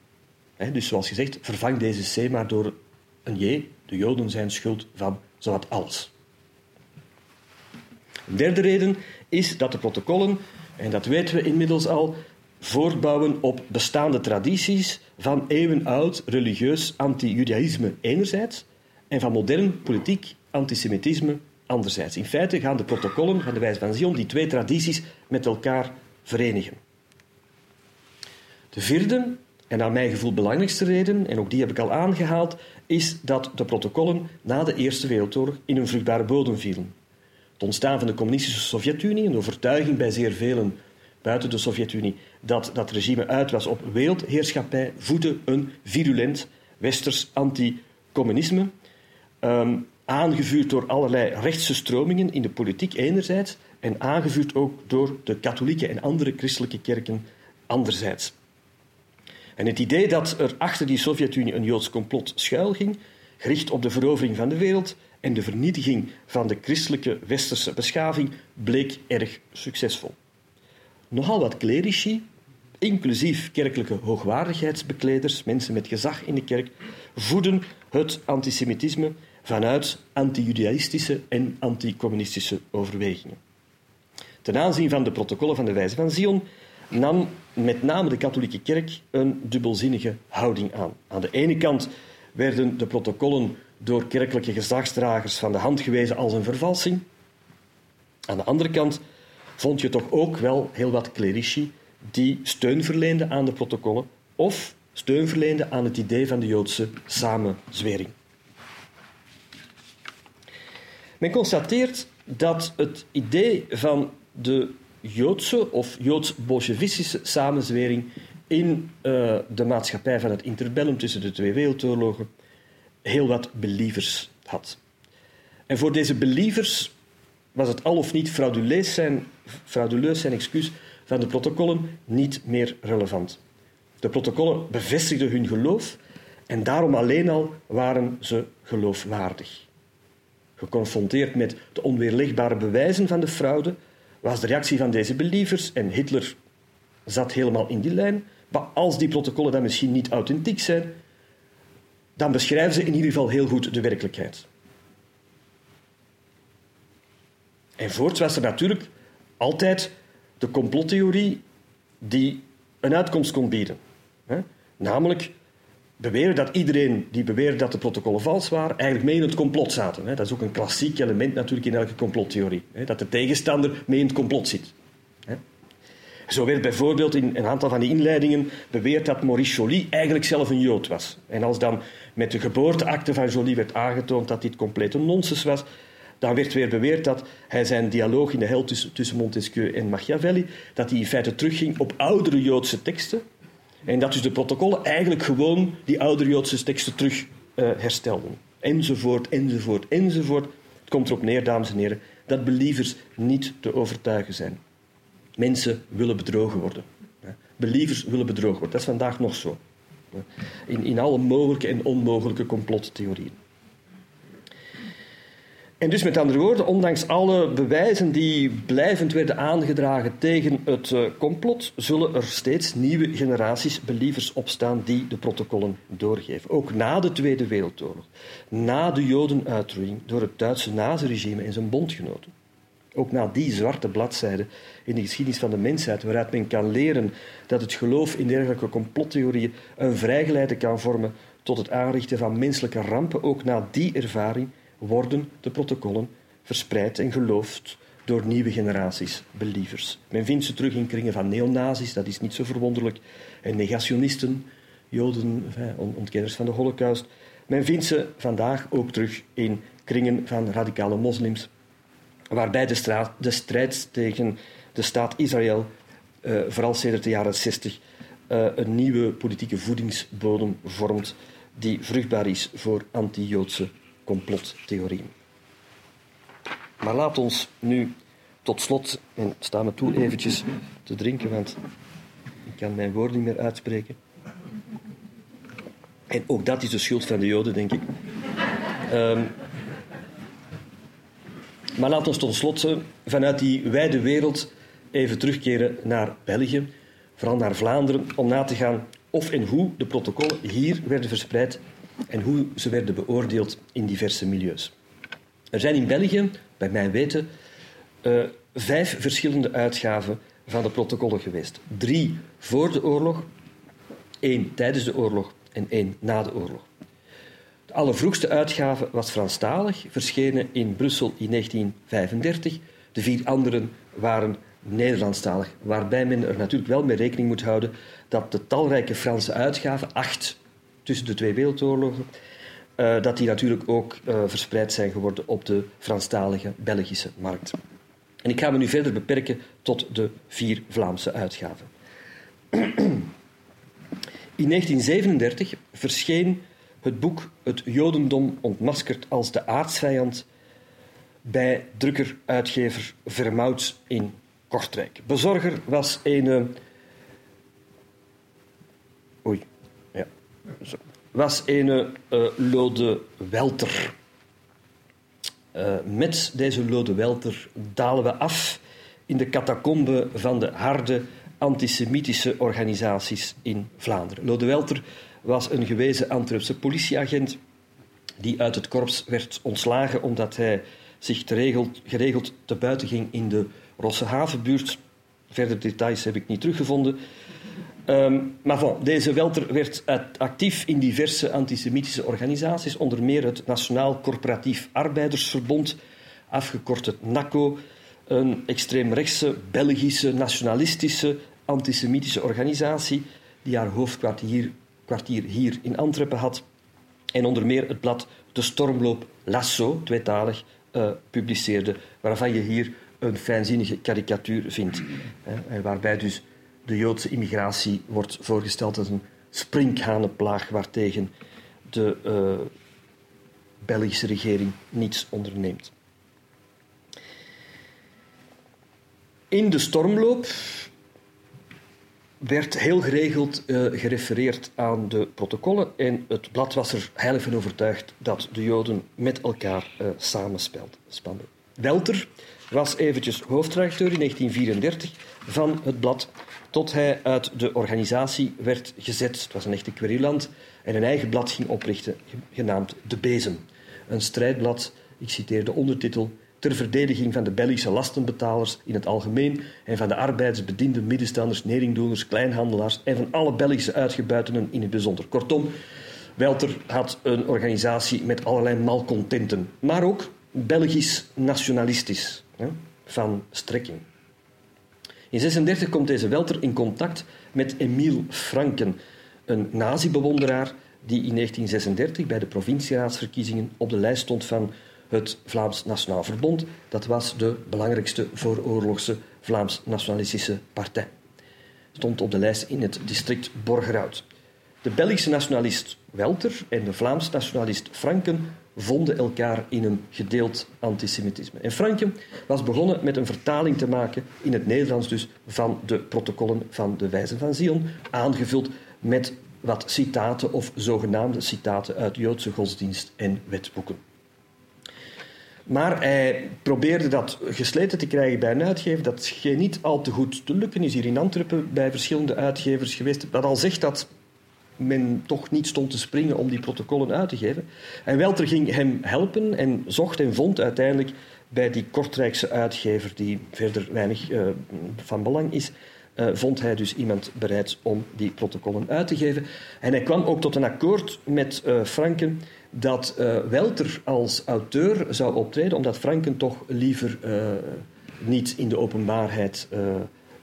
Dus zoals gezegd, vervang deze C maar door een J. De Joden zijn schuld van zowat alles. Een derde reden is dat de protocollen, en dat weten we inmiddels al, voortbouwen op bestaande tradities van eeuwenoud religieus anti-judaïsme enerzijds en van modern politiek antisemitisme anderzijds. In feite gaan de protocollen van de wijze van Zion die twee tradities met elkaar verenigen. De vierde, en naar mijn gevoel belangrijkste reden, en ook die heb ik al aangehaald, is dat de protocollen na de Eerste Wereldoorlog in een vruchtbare bodem vielen. Het ontstaan van de communistische Sovjet-Unie en de overtuiging bij zeer velen buiten de Sovjet-Unie dat dat regime uit was op wereldheerschappij voedde een virulent westers anti-communisme um, aangevuurd door allerlei rechtse stromingen in de politiek enerzijds en aangevuurd ook door de katholieke en andere christelijke kerken anderzijds. En het idee dat er achter die Sovjet-Unie een Joods complot schuilging, gericht op de verovering van de wereld en de vernietiging van de christelijke westerse beschaving, bleek erg succesvol. Nogal wat clerici, inclusief kerkelijke hoogwaardigheidsbekleders, mensen met gezag in de kerk, voeden het antisemitisme vanuit anti-judaïstische en anti-communistische overwegingen. Ten aanzien van de protocollen van de Wijze van Zion nam met name de katholieke kerk een dubbelzinnige houding aan. Aan de ene kant werden de protocollen door kerkelijke gezagsdragers van de hand gewezen als een vervalsing. Aan de andere kant vond je toch ook wel heel wat clerici die steun verleenden aan de protocollen of steun verleenden aan het idee van de Joodse samenzwering. Men constateert dat het idee van de Joodse of Joods-Bolsjewistische samenzwering in uh, de maatschappij van het interbellum tussen de twee wereldoorlogen heel wat believers had. En voor deze believers was het al of niet frauduleus zijn, frauduleus zijn excuus van de protocollen niet meer relevant. De protocollen bevestigden hun geloof en daarom alleen al waren ze geloofwaardig. Geconfronteerd met de onweerlegbare bewijzen van de fraude, was de reactie van deze believers, en Hitler zat helemaal in die lijn, maar als die protocollen dan misschien niet authentiek zijn, dan beschrijven ze in ieder geval heel goed de werkelijkheid. En voorts was er natuurlijk altijd de complottheorie die een uitkomst kon bieden. Namelijk beweren dat iedereen die beweerde dat de protocollen vals waren, eigenlijk mee in het complot zaten. Dat is ook een klassiek element natuurlijk in elke complottheorie. Dat de tegenstander mee in het complot zit. Zo werd bijvoorbeeld in een aantal van die inleidingen beweerd dat Maurice Joly eigenlijk zelf een Jood was. En als dan met de geboorteakte van Joly werd aangetoond dat dit complete nonsens was, dan werd weer beweerd dat hij zijn dialoog in de hel tussen, tussen Montesquieu en Machiavelli, dat hij in feite terugging op oudere Joodse teksten. En dat dus de protocollen eigenlijk gewoon die oudere Joodse teksten terug uh, herstelden. Enzovoort, enzovoort, enzovoort. Het komt erop neer, dames en heren, dat believers niet te overtuigen zijn. Mensen willen bedrogen worden. Believers willen bedrogen worden. Dat is vandaag nog zo. In, in alle mogelijke en onmogelijke complottheorieën. En dus met andere woorden, ondanks alle bewijzen die blijvend werden aangedragen tegen het eh, complot, zullen er steeds nieuwe generaties believers opstaan die de protocollen doorgeven. Ook na de Tweede Wereldoorlog, na de Jodenuitroeiing door het Duitse naziregime en zijn bondgenoten. Ook na die zwarte bladzijde in de geschiedenis van de mensheid, waaruit men kan leren dat het geloof in dergelijke complottheorieën een vrijgeleide kan vormen tot het aanrichten van menselijke rampen, ook na die ervaring worden de protocollen verspreid en geloofd door nieuwe generaties believers. Men vindt ze terug in kringen van neonazis, dat is niet zo verwonderlijk, en negationisten, joden, ontkenners van de holocaust. Men vindt ze vandaag ook terug in kringen van radicale moslims, waarbij de, straat, de strijd tegen de staat Israël, uh, vooral sinds de jaren 60, uh, eh, een nieuwe politieke voedingsbodem vormt die vruchtbaar is voor anti-Joodse complottheorieën. Maar laat ons nu tot slot, en sta me toe eventjes te drinken, want ik kan mijn woorden niet meer uitspreken. En ook dat is de schuld van de Joden, denk ik. Um, maar laat ons tot slot vanuit die wijde wereld even terugkeren naar België, vooral naar Vlaanderen, om na te gaan of en hoe de protocollen hier werden verspreid en hoe ze werden beoordeeld in diverse milieus. Er zijn in België, bij mijn weten, uh, vijf verschillende uitgaven van de protocollen geweest. Drie voor de oorlog, één tijdens de oorlog en één na de oorlog. De allervroegste uitgave was Franstalig, verschenen in Brussel in 1935. De vier anderen waren Nederlandstalig, waarbij men er natuurlijk wel mee rekening moet houden dat de talrijke Franse uitgaven, acht tussen de twee wereldoorlogen, uh, dat die natuurlijk ook uh, verspreid zijn geworden op de Franstalige Belgische markt. En ik ga me nu verder beperken tot de vier Vlaamse uitgaven. In 1937 verscheen het boek Het Jodendom ontmaskerd als de aardsvijand bij drukker-uitgever Vermouts in Kortrijk. Bezorger was een. Oei, ja. Was een uh, Lode Welter. Uh, met deze Lode Welter dalen we af in de catacombe van de harde antisemitische organisaties in Vlaanderen. Lode Welter was een gewezen Antwerpse politieagent die uit het korps werd ontslagen omdat hij zich geregeld, geregeld te buiten ging in de Rossehavenbuurt. Verder details heb ik niet teruggevonden. Ehm, maar bon, deze Welter werd actief in diverse antisemitische organisaties, onder meer het Nationaal Corporatief Arbeidersverbond, afgekort het NACO, een extreemrechtse Belgische nationalistische antisemitische organisatie die haar hoofdkwartier kwartier hier in Antwerpen had. En onder meer het blad De Stormloop Lasso, tweetalig, uh, publiceerde, waarvan je hier een fijnzinnige karikatuur vindt. Hè, waarbij dus de Joodse immigratie wordt voorgesteld als een sprinkhanenplaag waartegen de uh, Belgische regering niets onderneemt. In de stormloop werd heel geregeld uh, gerefereerd aan de protocollen en het blad was er heilig van overtuigd dat de Joden met elkaar uh. Welter was eventjes hoofdredacteur in 1934 van het blad, tot hij uit de organisatie werd gezet. Het was een echte querulant en een eigen blad ging oprichten, genaamd De Bezem. Een strijdblad, ik citeer de ondertitel, ter verdediging van de Belgische lastenbetalers in het algemeen en van de arbeidsbedienden, middenstanders, neringdoeners, kleinhandelaars en van alle Belgische uitgebuitenen in het bijzonder. Kortom, Welter had een organisatie met allerlei malcontenten, maar ook Belgisch nationalistisch, van strekking. In 1936 komt deze Welter in contact met Emile Franken, een nazi-bewonderaar die in 1936 bij de provincieraadsverkiezingen op de lijst stond van het Vlaams Nationaal Verbond. Dat was de belangrijkste vooroorlogse Vlaams-nationalistische partij. Stond op de lijst in het district Borgerhout. De Belgische nationalist Welter en de Vlaams nationalist Franken vonden elkaar in een gedeeld antisemitisme. En Franken was begonnen met een vertaling te maken in het Nederlands dus van de protocollen van de Wijzen van Zion, aangevuld met wat citaten of zogenaamde citaten uit Joodse godsdienst en wetboeken. Maar hij probeerde dat gesleten te krijgen bij een uitgever. Dat scheen niet al te goed te lukken. Is hier in Antwerpen bij verschillende uitgevers geweest. Dat al zegt dat men toch niet stond te springen om die protocollen uit te geven. En Welter ging hem helpen en zocht en vond uiteindelijk bij die Kortrijkse uitgever, die verder weinig uh, van belang is, uh, vond hij dus iemand bereid om die protocollen uit te geven. En hij kwam ook tot een akkoord met uh, Franken dat Welter als auteur zou optreden, omdat Franken toch liever niet in de openbaarheid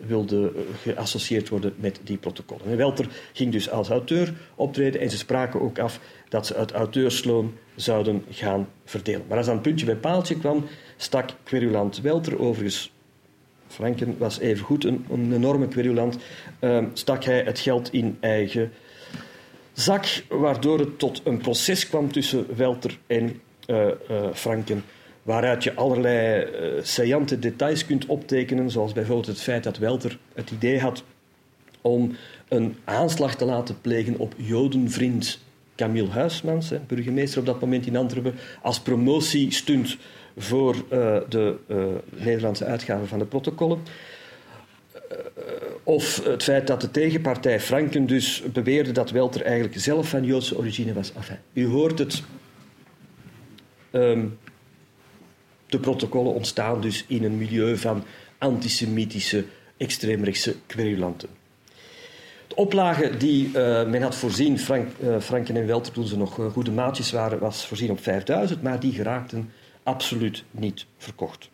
wilde geassocieerd worden met die protocollen. En Welter ging dus als auteur optreden en ze spraken ook af dat ze het auteursloon zouden gaan verdelen. Maar als een puntje bij paaltje kwam, stak querulant Welter overigens Franken was evengoed een, een enorme querulant, stak hij het geld in eigen zak, waardoor het tot een proces kwam tussen Welter en uh, uh, Franken, waaruit je allerlei uh, saillante details kunt optekenen, zoals bijvoorbeeld het feit dat Welter het idee had om een aanslag te laten plegen op jodenvriend Camille Huismans, hè, burgemeester op dat moment in Antwerpen, als promotiestunt voor de Nederlandse uitgave van de protocollen. Of het feit dat de tegenpartij Franken dus beweerde dat Welter eigenlijk zelf van Joodse origine was. U hoort het. Um, de protocollen ontstaan dus in een milieu van antisemitische, extreemrechtse querulanten. De oplage die uh, men had voorzien, Frank, uh, Franken en Welter toen ze nog uh, goede maatjes waren, was voorzien op 5000, maar die geraakten absoluut niet verkocht.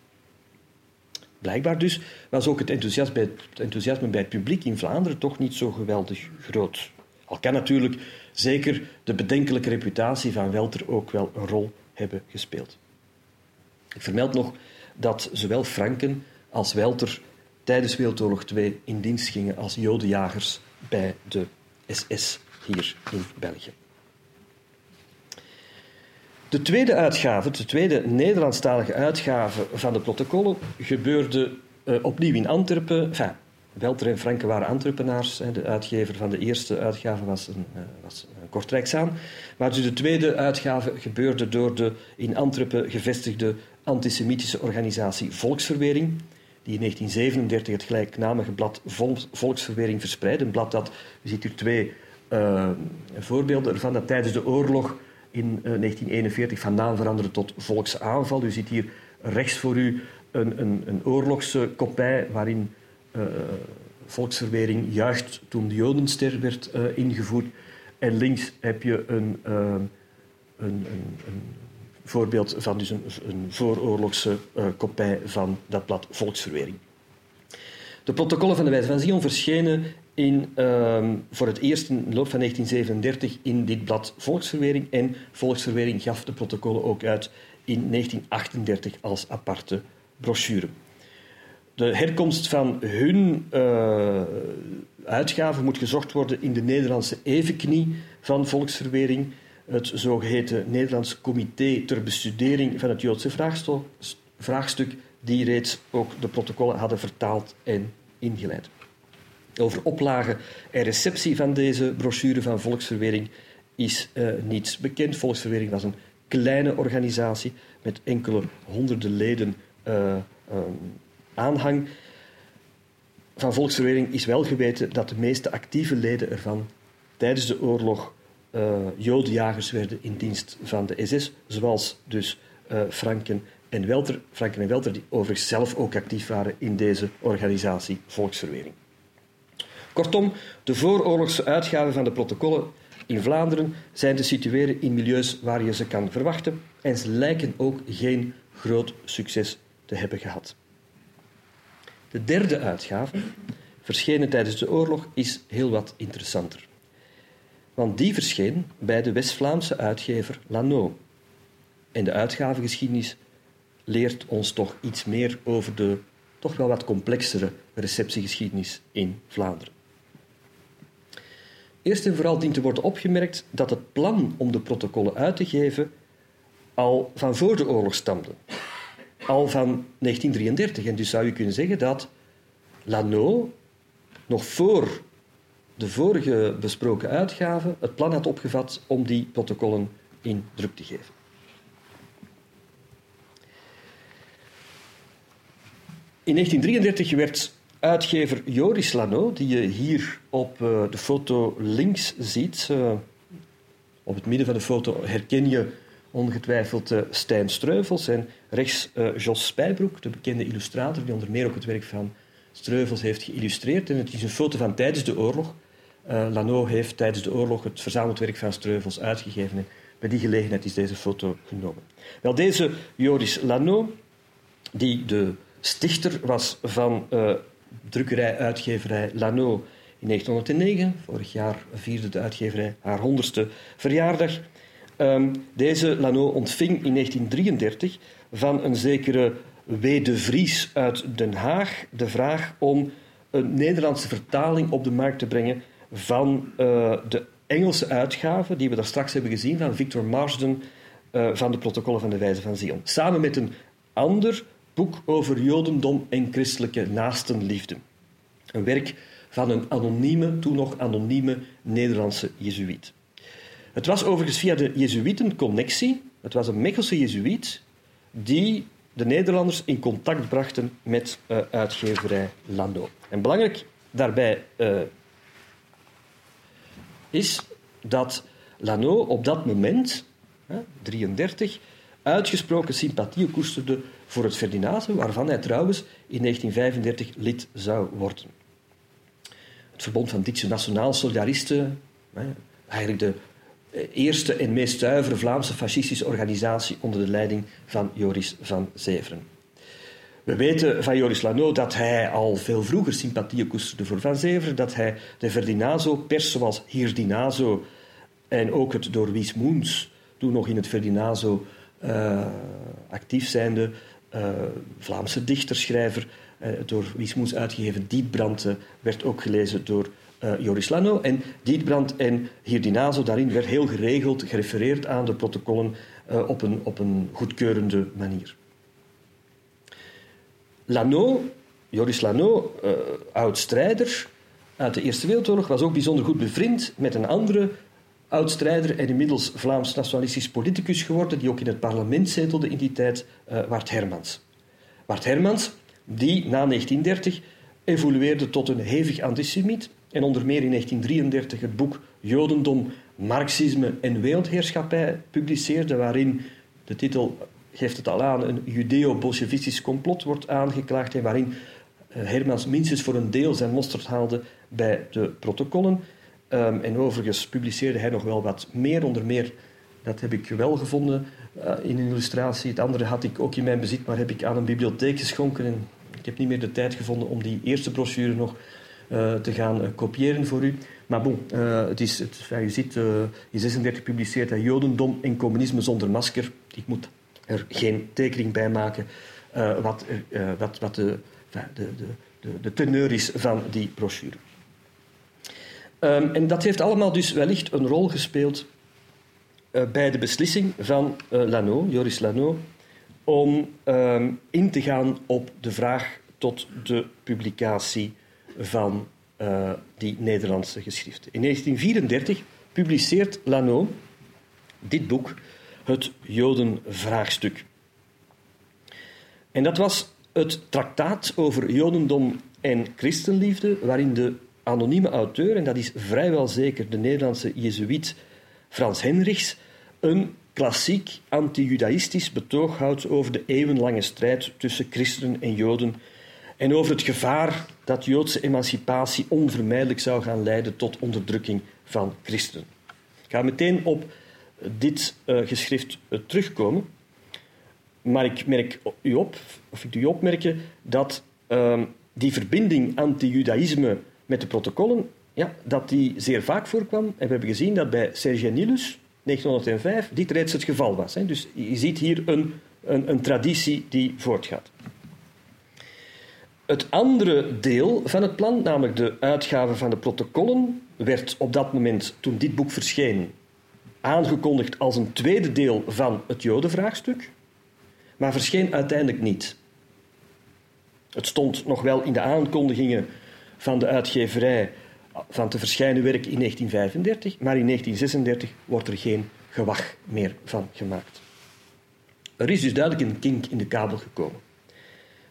Blijkbaar dus was ook het enthousiasme bij het, enthousiasme bij het publiek in Vlaanderen toch niet zo geweldig groot. Al kan natuurlijk zeker de bedenkelijke reputatie van Welter ook wel een rol hebben gespeeld. Ik vermeld nog dat zowel Franken als Welter tijdens Wereldoorlog II in dienst gingen als jodenjagers bij de SS hier in België. De tweede uitgave, de tweede Nederlandstalige uitgave van de protocollen, gebeurde uh, opnieuw in Antwerpen. Welter en Franke waren Antwerpenaars. De uitgever van de eerste uitgave was, een, uh, was Kortrijksaan. Maar dus de tweede uitgave gebeurde door de in Antwerpen gevestigde antisemitische organisatie Volksverwering, die in 1937 het gelijknamige blad Volksverwering verspreidde. Een blad dat, u ziet hier twee uh, voorbeelden ervan, dat tijdens de oorlog in 1941 eh, van naam veranderde tot volksaanval. U ziet hier rechts voor u een, een, een oorlogskopij waarin uh, volksverwering juicht toen de Jodenster werd ingevoerd. En links heb je een, een, voorbeeld van dus een, vooroorlogse uh, kopij van dat blad Volksverwering. De protocollen van de Wijze van Zion verschenen in, ehm, voor het eerst in de loop van 1937 in dit blad Volksverwering. En Volksverwering gaf de protocollen ook uit in 1938 als aparte brochure. De herkomst van hun uh, uitgaven moet gezocht worden in de Nederlandse evenknie van Volksverwering, het zogeheten Nederlands Comité ter Bestudering van het Joodse vraagstuk, die reeds ook de protocollen hadden vertaald en ingeleid. Over oplage en receptie van deze brochure van Volksverwering is uh, niets bekend. Volksverwering was een kleine organisatie met enkele honderden leden uh, aanhang. Van Volksverwering is wel geweten dat de meeste actieve leden ervan tijdens de oorlog uh, jodenjagers werden in dienst van de SS, zoals dus Franken en Welter, Franken en Welter, die overigens zelf ook actief waren in deze organisatie Volksverwering. Kortom, de vooroorlogse uitgaven van de protocollen in Vlaanderen zijn te situeren in milieus waar je ze kan verwachten en ze lijken ook geen groot succes te hebben gehad. De derde uitgave, verschenen tijdens de oorlog, is heel wat interessanter. Want die verscheen bij de West-Vlaamse uitgever Lano. En de uitgavengeschiedenis leert ons toch iets meer over de toch wel wat complexere receptiegeschiedenis in Vlaanderen. Eerst en vooral dient te worden opgemerkt dat het plan om de protocollen uit te geven al van voor de oorlog stamde. Al van 1933. En dus zou je kunnen zeggen dat Lano nog voor de vorige besproken uitgave het plan had opgevat om die protocollen in druk te geven. In 1933 werd uitgever Joris Lano, die je hier op uh, de foto links ziet. Uh, op het midden van de foto herken je ongetwijfeld uh, Stijn Streuvels en rechts Jos Spijbroek, de bekende illustrator, die onder meer ook het werk van Streuvels heeft geïllustreerd. En het is een foto van tijdens de oorlog. Lano heeft tijdens de oorlog het verzameld werk van Streuvels uitgegeven. En bij die gelegenheid is deze foto genomen. Wel, deze Joris Lano, die de stichter was van drukkerij-uitgeverij Lano in 1909. Vorig jaar vierde de uitgeverij haar honderdste verjaardag. Um, deze Lano ontving in 1933 van een zekere W. de Vries uit Den Haag de vraag om een Nederlandse vertaling op de markt te brengen van uh, de Engelse uitgave, die we daar straks hebben gezien, van Victor Marsden uh, van de Protocollen van de Wijze van Zion. Samen met een ander boek over Jodendom en christelijke naastenliefde. Een werk van een anonieme, toen nog anonieme Nederlandse Jezuïet. Het was overigens via de Jezuïtenconnectie, het was een Mechelse Jezuïet, die de Nederlanders in contact brachten met uh, uitgeverij Lando. En belangrijk daarbij uh, is dat Lano op dat moment, 1933, uitgesproken sympathie koesterde voor het Ferdinate, waarvan hij trouwens in 1935 lid zou worden. Het Verbond van Dichtse Nationaal Solidaristen, eigenlijk de eh, eerste en meest zuivere Vlaamse fascistische organisatie onder de leiding van Joris van Zeveren. We weten van Joris Lano dat hij al veel vroeger sympathieën koesterde voor Van Zeveren, dat hij de Ferdinazo-pers zoals Hierdinazo en ook het door Wies Moens, toen nog in het Ferdinazo uh, actief zijnde, uh, Vlaamse dichterschrijver, door Wiesmoes uitgegeven Dietbrand, werd ook gelezen door Joris Lano. En Dietbrand en Hierdinazo, daarin werd heel geregeld gerefereerd aan de protocollen op, een, op een goedkeurende manier. Lano, Joris Lano, oud-strijder uit de Eerste Wereldoorlog, was ook bijzonder goed bevriend met een andere oud-strijder en inmiddels Vlaams nationalistisch politicus geworden, die ook in het parlement zetelde in die tijd, uh, Wart Hermans. Wart Hermans, die na 1930 evolueerde tot een hevig antisemiet en onder meer in 1933 het boek Jodendom, Marxisme en Wereldheerschappij publiceerde, waarin de titel geeft het al aan, een judeo-bolsjevistisch complot wordt aangeklaagd en waarin Hermans minstens voor een deel zijn mosterd haalde bij de protocollen. Ehm, en overigens publiceerde hij nog wel wat meer, onder meer, dat heb ik wel gevonden uh, in een illustratie. Het andere had ik ook in mijn bezit, maar heb ik aan een bibliotheek geschonken. En ik heb niet meer de tijd gevonden om die eerste brochure nog te gaan uh, kopiëren voor u. Maar bon, het is, het, ja, je ziet in 36 publiceert hij Jodendom en communisme zonder masker. Ik moet er geen tekening bij maken wat, wat, wat de, de, de, de, teneur is van die brochure. Um, en dat heeft allemaal dus wellicht een rol gespeeld bij de beslissing van Lano, Joris Lano, om um, in te gaan op de vraag tot de publicatie van uh, die Nederlandse geschriften. In 1934 publiceert Lano dit boek, het Jodenvraagstuk. En dat was het traktaat over Jodendom en christenliefde, waarin de anonieme auteur, en dat is vrijwel zeker de Nederlandse jezuïet Frans Henrichs, een klassiek anti-judaïstisch betoog houdt over de eeuwenlange strijd tussen christenen en joden en over het gevaar dat joodse emancipatie onvermijdelijk zou gaan leiden tot onderdrukking van christenen. Ik ga meteen op dit uh, geschrift uh, terugkomen, maar ik merk u op, of ik u opmerken, dat uh, die verbinding anti-judaïsme met de protocollen, ja, dat die zeer vaak voorkwam. En we hebben gezien dat bij Sergianillus, 1905, dit reeds het geval was. Hè. Dus je ziet hier een, een, een traditie die voortgaat. Het andere deel van het plan, namelijk de uitgave van de protocollen, werd op dat moment, toen dit boek verscheen, aangekondigd als een tweede deel van het Jodenvraagstuk, maar verscheen uiteindelijk niet. Het stond nog wel in de aankondigingen van de uitgeverij van te verschijnen werk in 1935, maar in 1936 wordt er geen gewag meer van gemaakt. Er is dus duidelijk een kink in de kabel gekomen.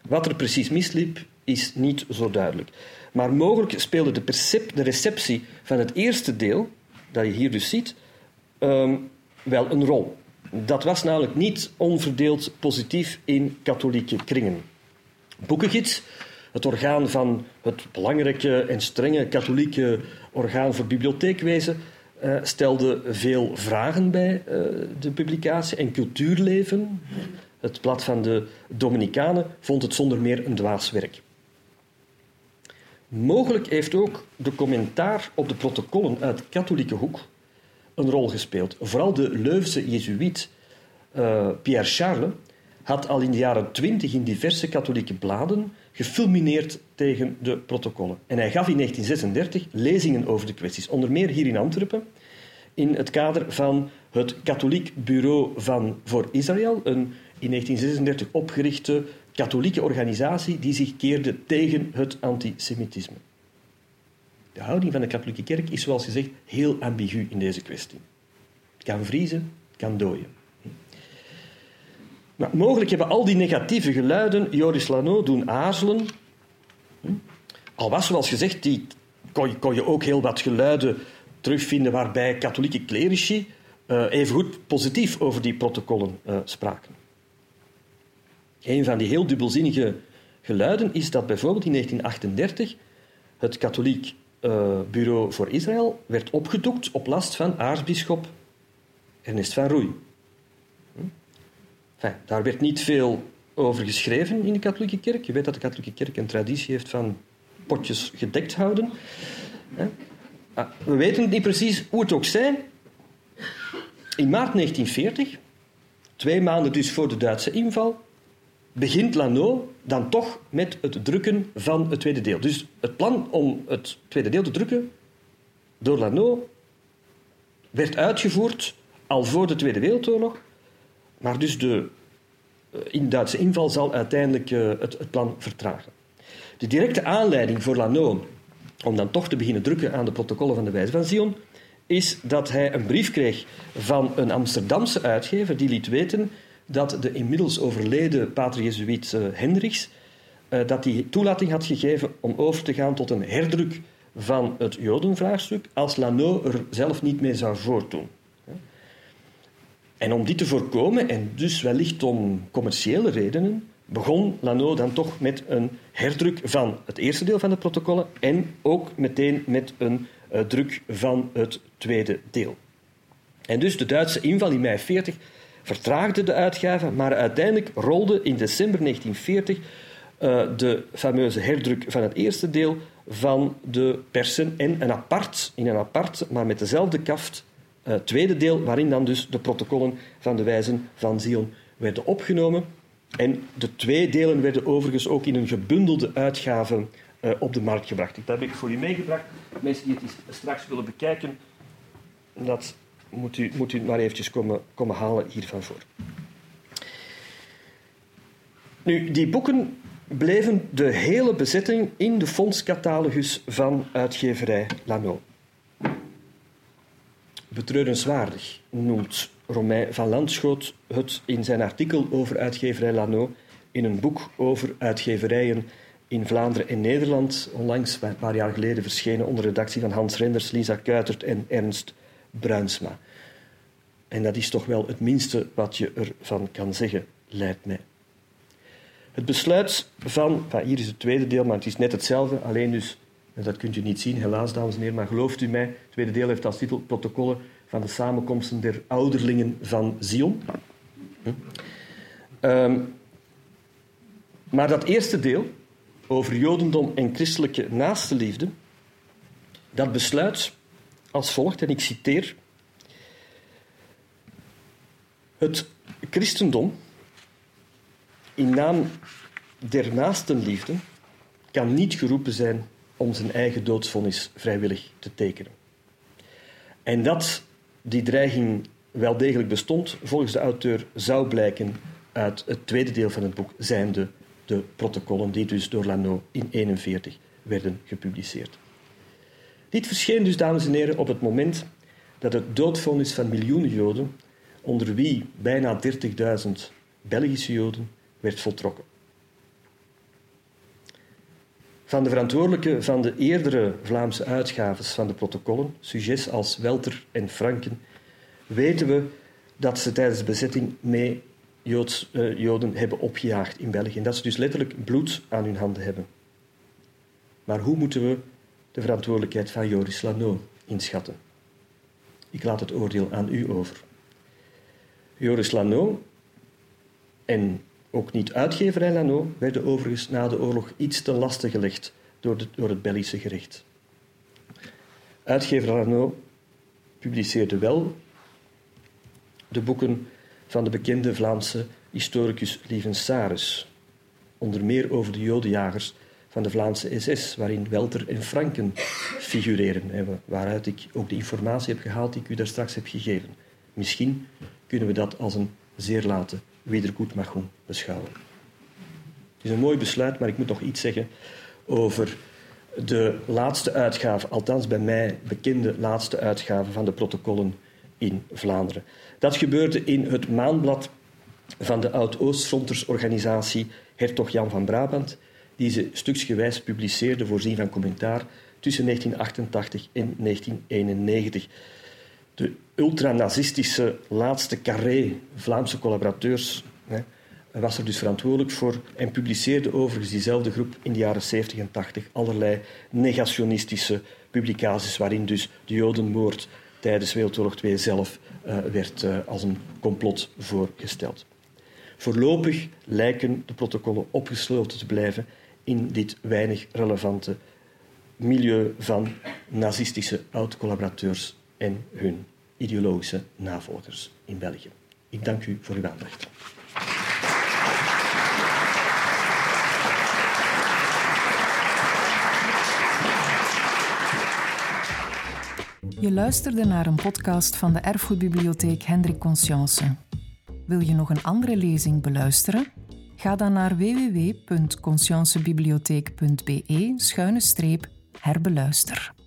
Wat er precies misliep, is niet zo duidelijk. Maar mogelijk speelde de, de receptie van het eerste deel, dat je hier dus ziet, um, wel een rol. Dat was namelijk niet onverdeeld positief in katholieke kringen. Boekengids het orgaan van het belangrijke en strenge katholieke orgaan voor bibliotheekwezen uh, stelde veel vragen bij uh, de publicatie en cultuurleven. Het blad van de Dominicanen vond het zonder meer een dwaas werk. Mogelijk heeft ook de commentaar op de protocollen uit katholieke hoek een rol gespeeld. Vooral de Leuvense jezuïet uh, Pierre Charles had al in de jaren twintig in diverse katholieke bladen gefulmineerd tegen de protocollen. En hij gaf in 1936 lezingen over de kwesties, onder meer hier in Antwerpen, in het kader van het Katholiek Bureau van voor Israël, een in 1936 opgerichte katholieke organisatie die zich keerde tegen het antisemitisme. De houding van de katholieke kerk is, zoals gezegd, heel ambigu in deze kwestie. Het kan vriezen, het kan dooien. Mogelijk hebben al die negatieve geluiden Joris Lano doen aarzelen. Al was, zoals gezegd, die, kon, je, kon je ook heel wat geluiden terugvinden waarbij katholieke clerici uh, evengoed positief over die protocollen uh, spraken. Een van die heel dubbelzinnige geluiden is dat bijvoorbeeld in 1938 het katholiek uh, bureau voor Israël werd opgedoekt op last van aartsbisschop Ernest van Roei. Enfin, daar werd niet veel over geschreven in de katholieke kerk. Je weet dat de katholieke kerk een traditie heeft van potjes gedekt houden. Ah, we weten niet precies hoe het ook zij. In maart 1940, twee maanden dus voor de Duitse inval, begint Lano dan toch met het drukken van het tweede deel. Dus het plan om het tweede deel te drukken door Lano werd uitgevoerd al voor de Tweede Wereldoorlog maar dus de eh, in Duitse inval zal uiteindelijk uh, het, het, plan vertragen. De directe aanleiding voor Lano om dan toch te beginnen drukken aan de protocollen van de Wijze van Zion is dat hij een brief kreeg van een Amsterdamse uitgever die liet weten dat de inmiddels overleden pater Jezuïet uh, Hendricks uh, dat die toelating had gegeven om over te gaan tot een herdruk van het Jodenvraagstuk als Lano er zelf niet mee zou voortdoen. En om dit te voorkomen, en dus wellicht om commerciële redenen, begon Lano dan toch met een herdruk van het eerste deel van de protocollen en ook meteen met een uh, druk van het tweede deel. En dus de Duitse inval in mei 40 vertraagde de uitgave, maar uiteindelijk rolde in december 1940 uh, de fameuze herdruk van het eerste deel van de persen en een apart, in een apart, maar met dezelfde kaft, uh, tweede deel, waarin dan dus de protocollen van de wijzen van Zion werden opgenomen. En de twee delen werden overigens ook in een gebundelde uitgave uh, op de markt gebracht. Dat heb ik voor u meegebracht. Mensen die het straks willen bekijken, dat moet u, moet maar eventjes komen, komen halen hiervan voor. Nu, die boeken bleven de hele bezetting in de fondscatalogus van uitgeverij Lano. Betreurenswaardig noemt Romain van Landschoot het in zijn artikel over uitgeverij Lano in een boek over uitgeverijen in Vlaanderen en Nederland, onlangs een paar jaar geleden verschenen onder redactie van Hans Renders, Lisa Kuitert en Ernst Bruinsma. En dat is toch wel het minste wat je ervan kan zeggen, lijkt mij. Het besluit van, hier is het tweede deel, maar het is net hetzelfde, alleen dus, dat kunt u niet zien, helaas dames en heren, maar gelooft u mij, het tweede deel heeft als titel Protocollen van de samenkomsten der ouderlingen van Zion. Hm. Um, maar dat eerste deel, over Jodendom en christelijke naastenliefde, dat besluit als volgt, en ik citeer, het christendom in naam der naastenliefde kan niet geroepen zijn om zijn eigen doodsvonnis vrijwillig te tekenen. En dat die dreiging wel degelijk bestond, volgens de auteur zou blijken uit het tweede deel van het boek, zijnde de protocollen die dus door Lano in 1941 werden gepubliceerd. Dit verscheen dus, dames en heren, op het moment dat het doodvonnis van miljoenen Joden, onder wie bijna 30.000 Belgische Joden, werd voltrokken. Van de verantwoordelijke van de eerdere Vlaamse uitgaves van de protocollen, sujets als Welter en Franken, weten we dat ze tijdens de bezetting mee uh, Joden hebben opgejaagd in België. En dat ze dus letterlijk bloed aan hun handen hebben. Maar hoe moeten we de verantwoordelijkheid van Joris Lano inschatten? Ik laat het oordeel aan u over. Joris Lano en ook niet uitgeverij Lano werden overigens na de oorlog iets te lasten gelegd door, door het Belgische gerecht. Uitgever Lano publiceerde wel de boeken van de bekende Vlaamse historicus Lieven Saris, onder meer over de jodenjagers van de Vlaamse SS, waarin Welter en Franken figureren, waaruit ik ook de informatie heb gehaald die ik u daar straks heb gegeven. Misschien kunnen we dat als een zeer late wedergoedmachung beschouwen. Het is een mooi besluit, maar ik moet nog iets zeggen over de laatste uitgave, althans bij mij bekende laatste uitgave van de protocollen in Vlaanderen. Dat gebeurde in het maanblad van de Oud-Oostfrontersorganisatie Hertog Jan van Brabant, die ze stuksgewijs publiceerde voorzien van commentaar tussen 1988 en 1991. De ultranazistische laatste carré Vlaamse collaborateurs hè, was er dus verantwoordelijk voor en publiceerde overigens diezelfde groep in de jaren 70 en 80 allerlei negationistische publicaties waarin dus de Jodenmoord tijdens Wereldoorlog II zelf uh, werd uh, als een complot voorgesteld. Voorlopig lijken de protocollen opgesloten te blijven in dit weinig relevante milieu van nazistische oud-collaborateurs en hun ideologische navolgers in België. Ik dank u voor uw aandacht. Je luisterde naar een podcast van de Erfgoedbibliotheek Hendrik Conscience. Wil je nog een andere lezing beluisteren? Ga dan naar www.consciencebibliotheek.be-herbeluister.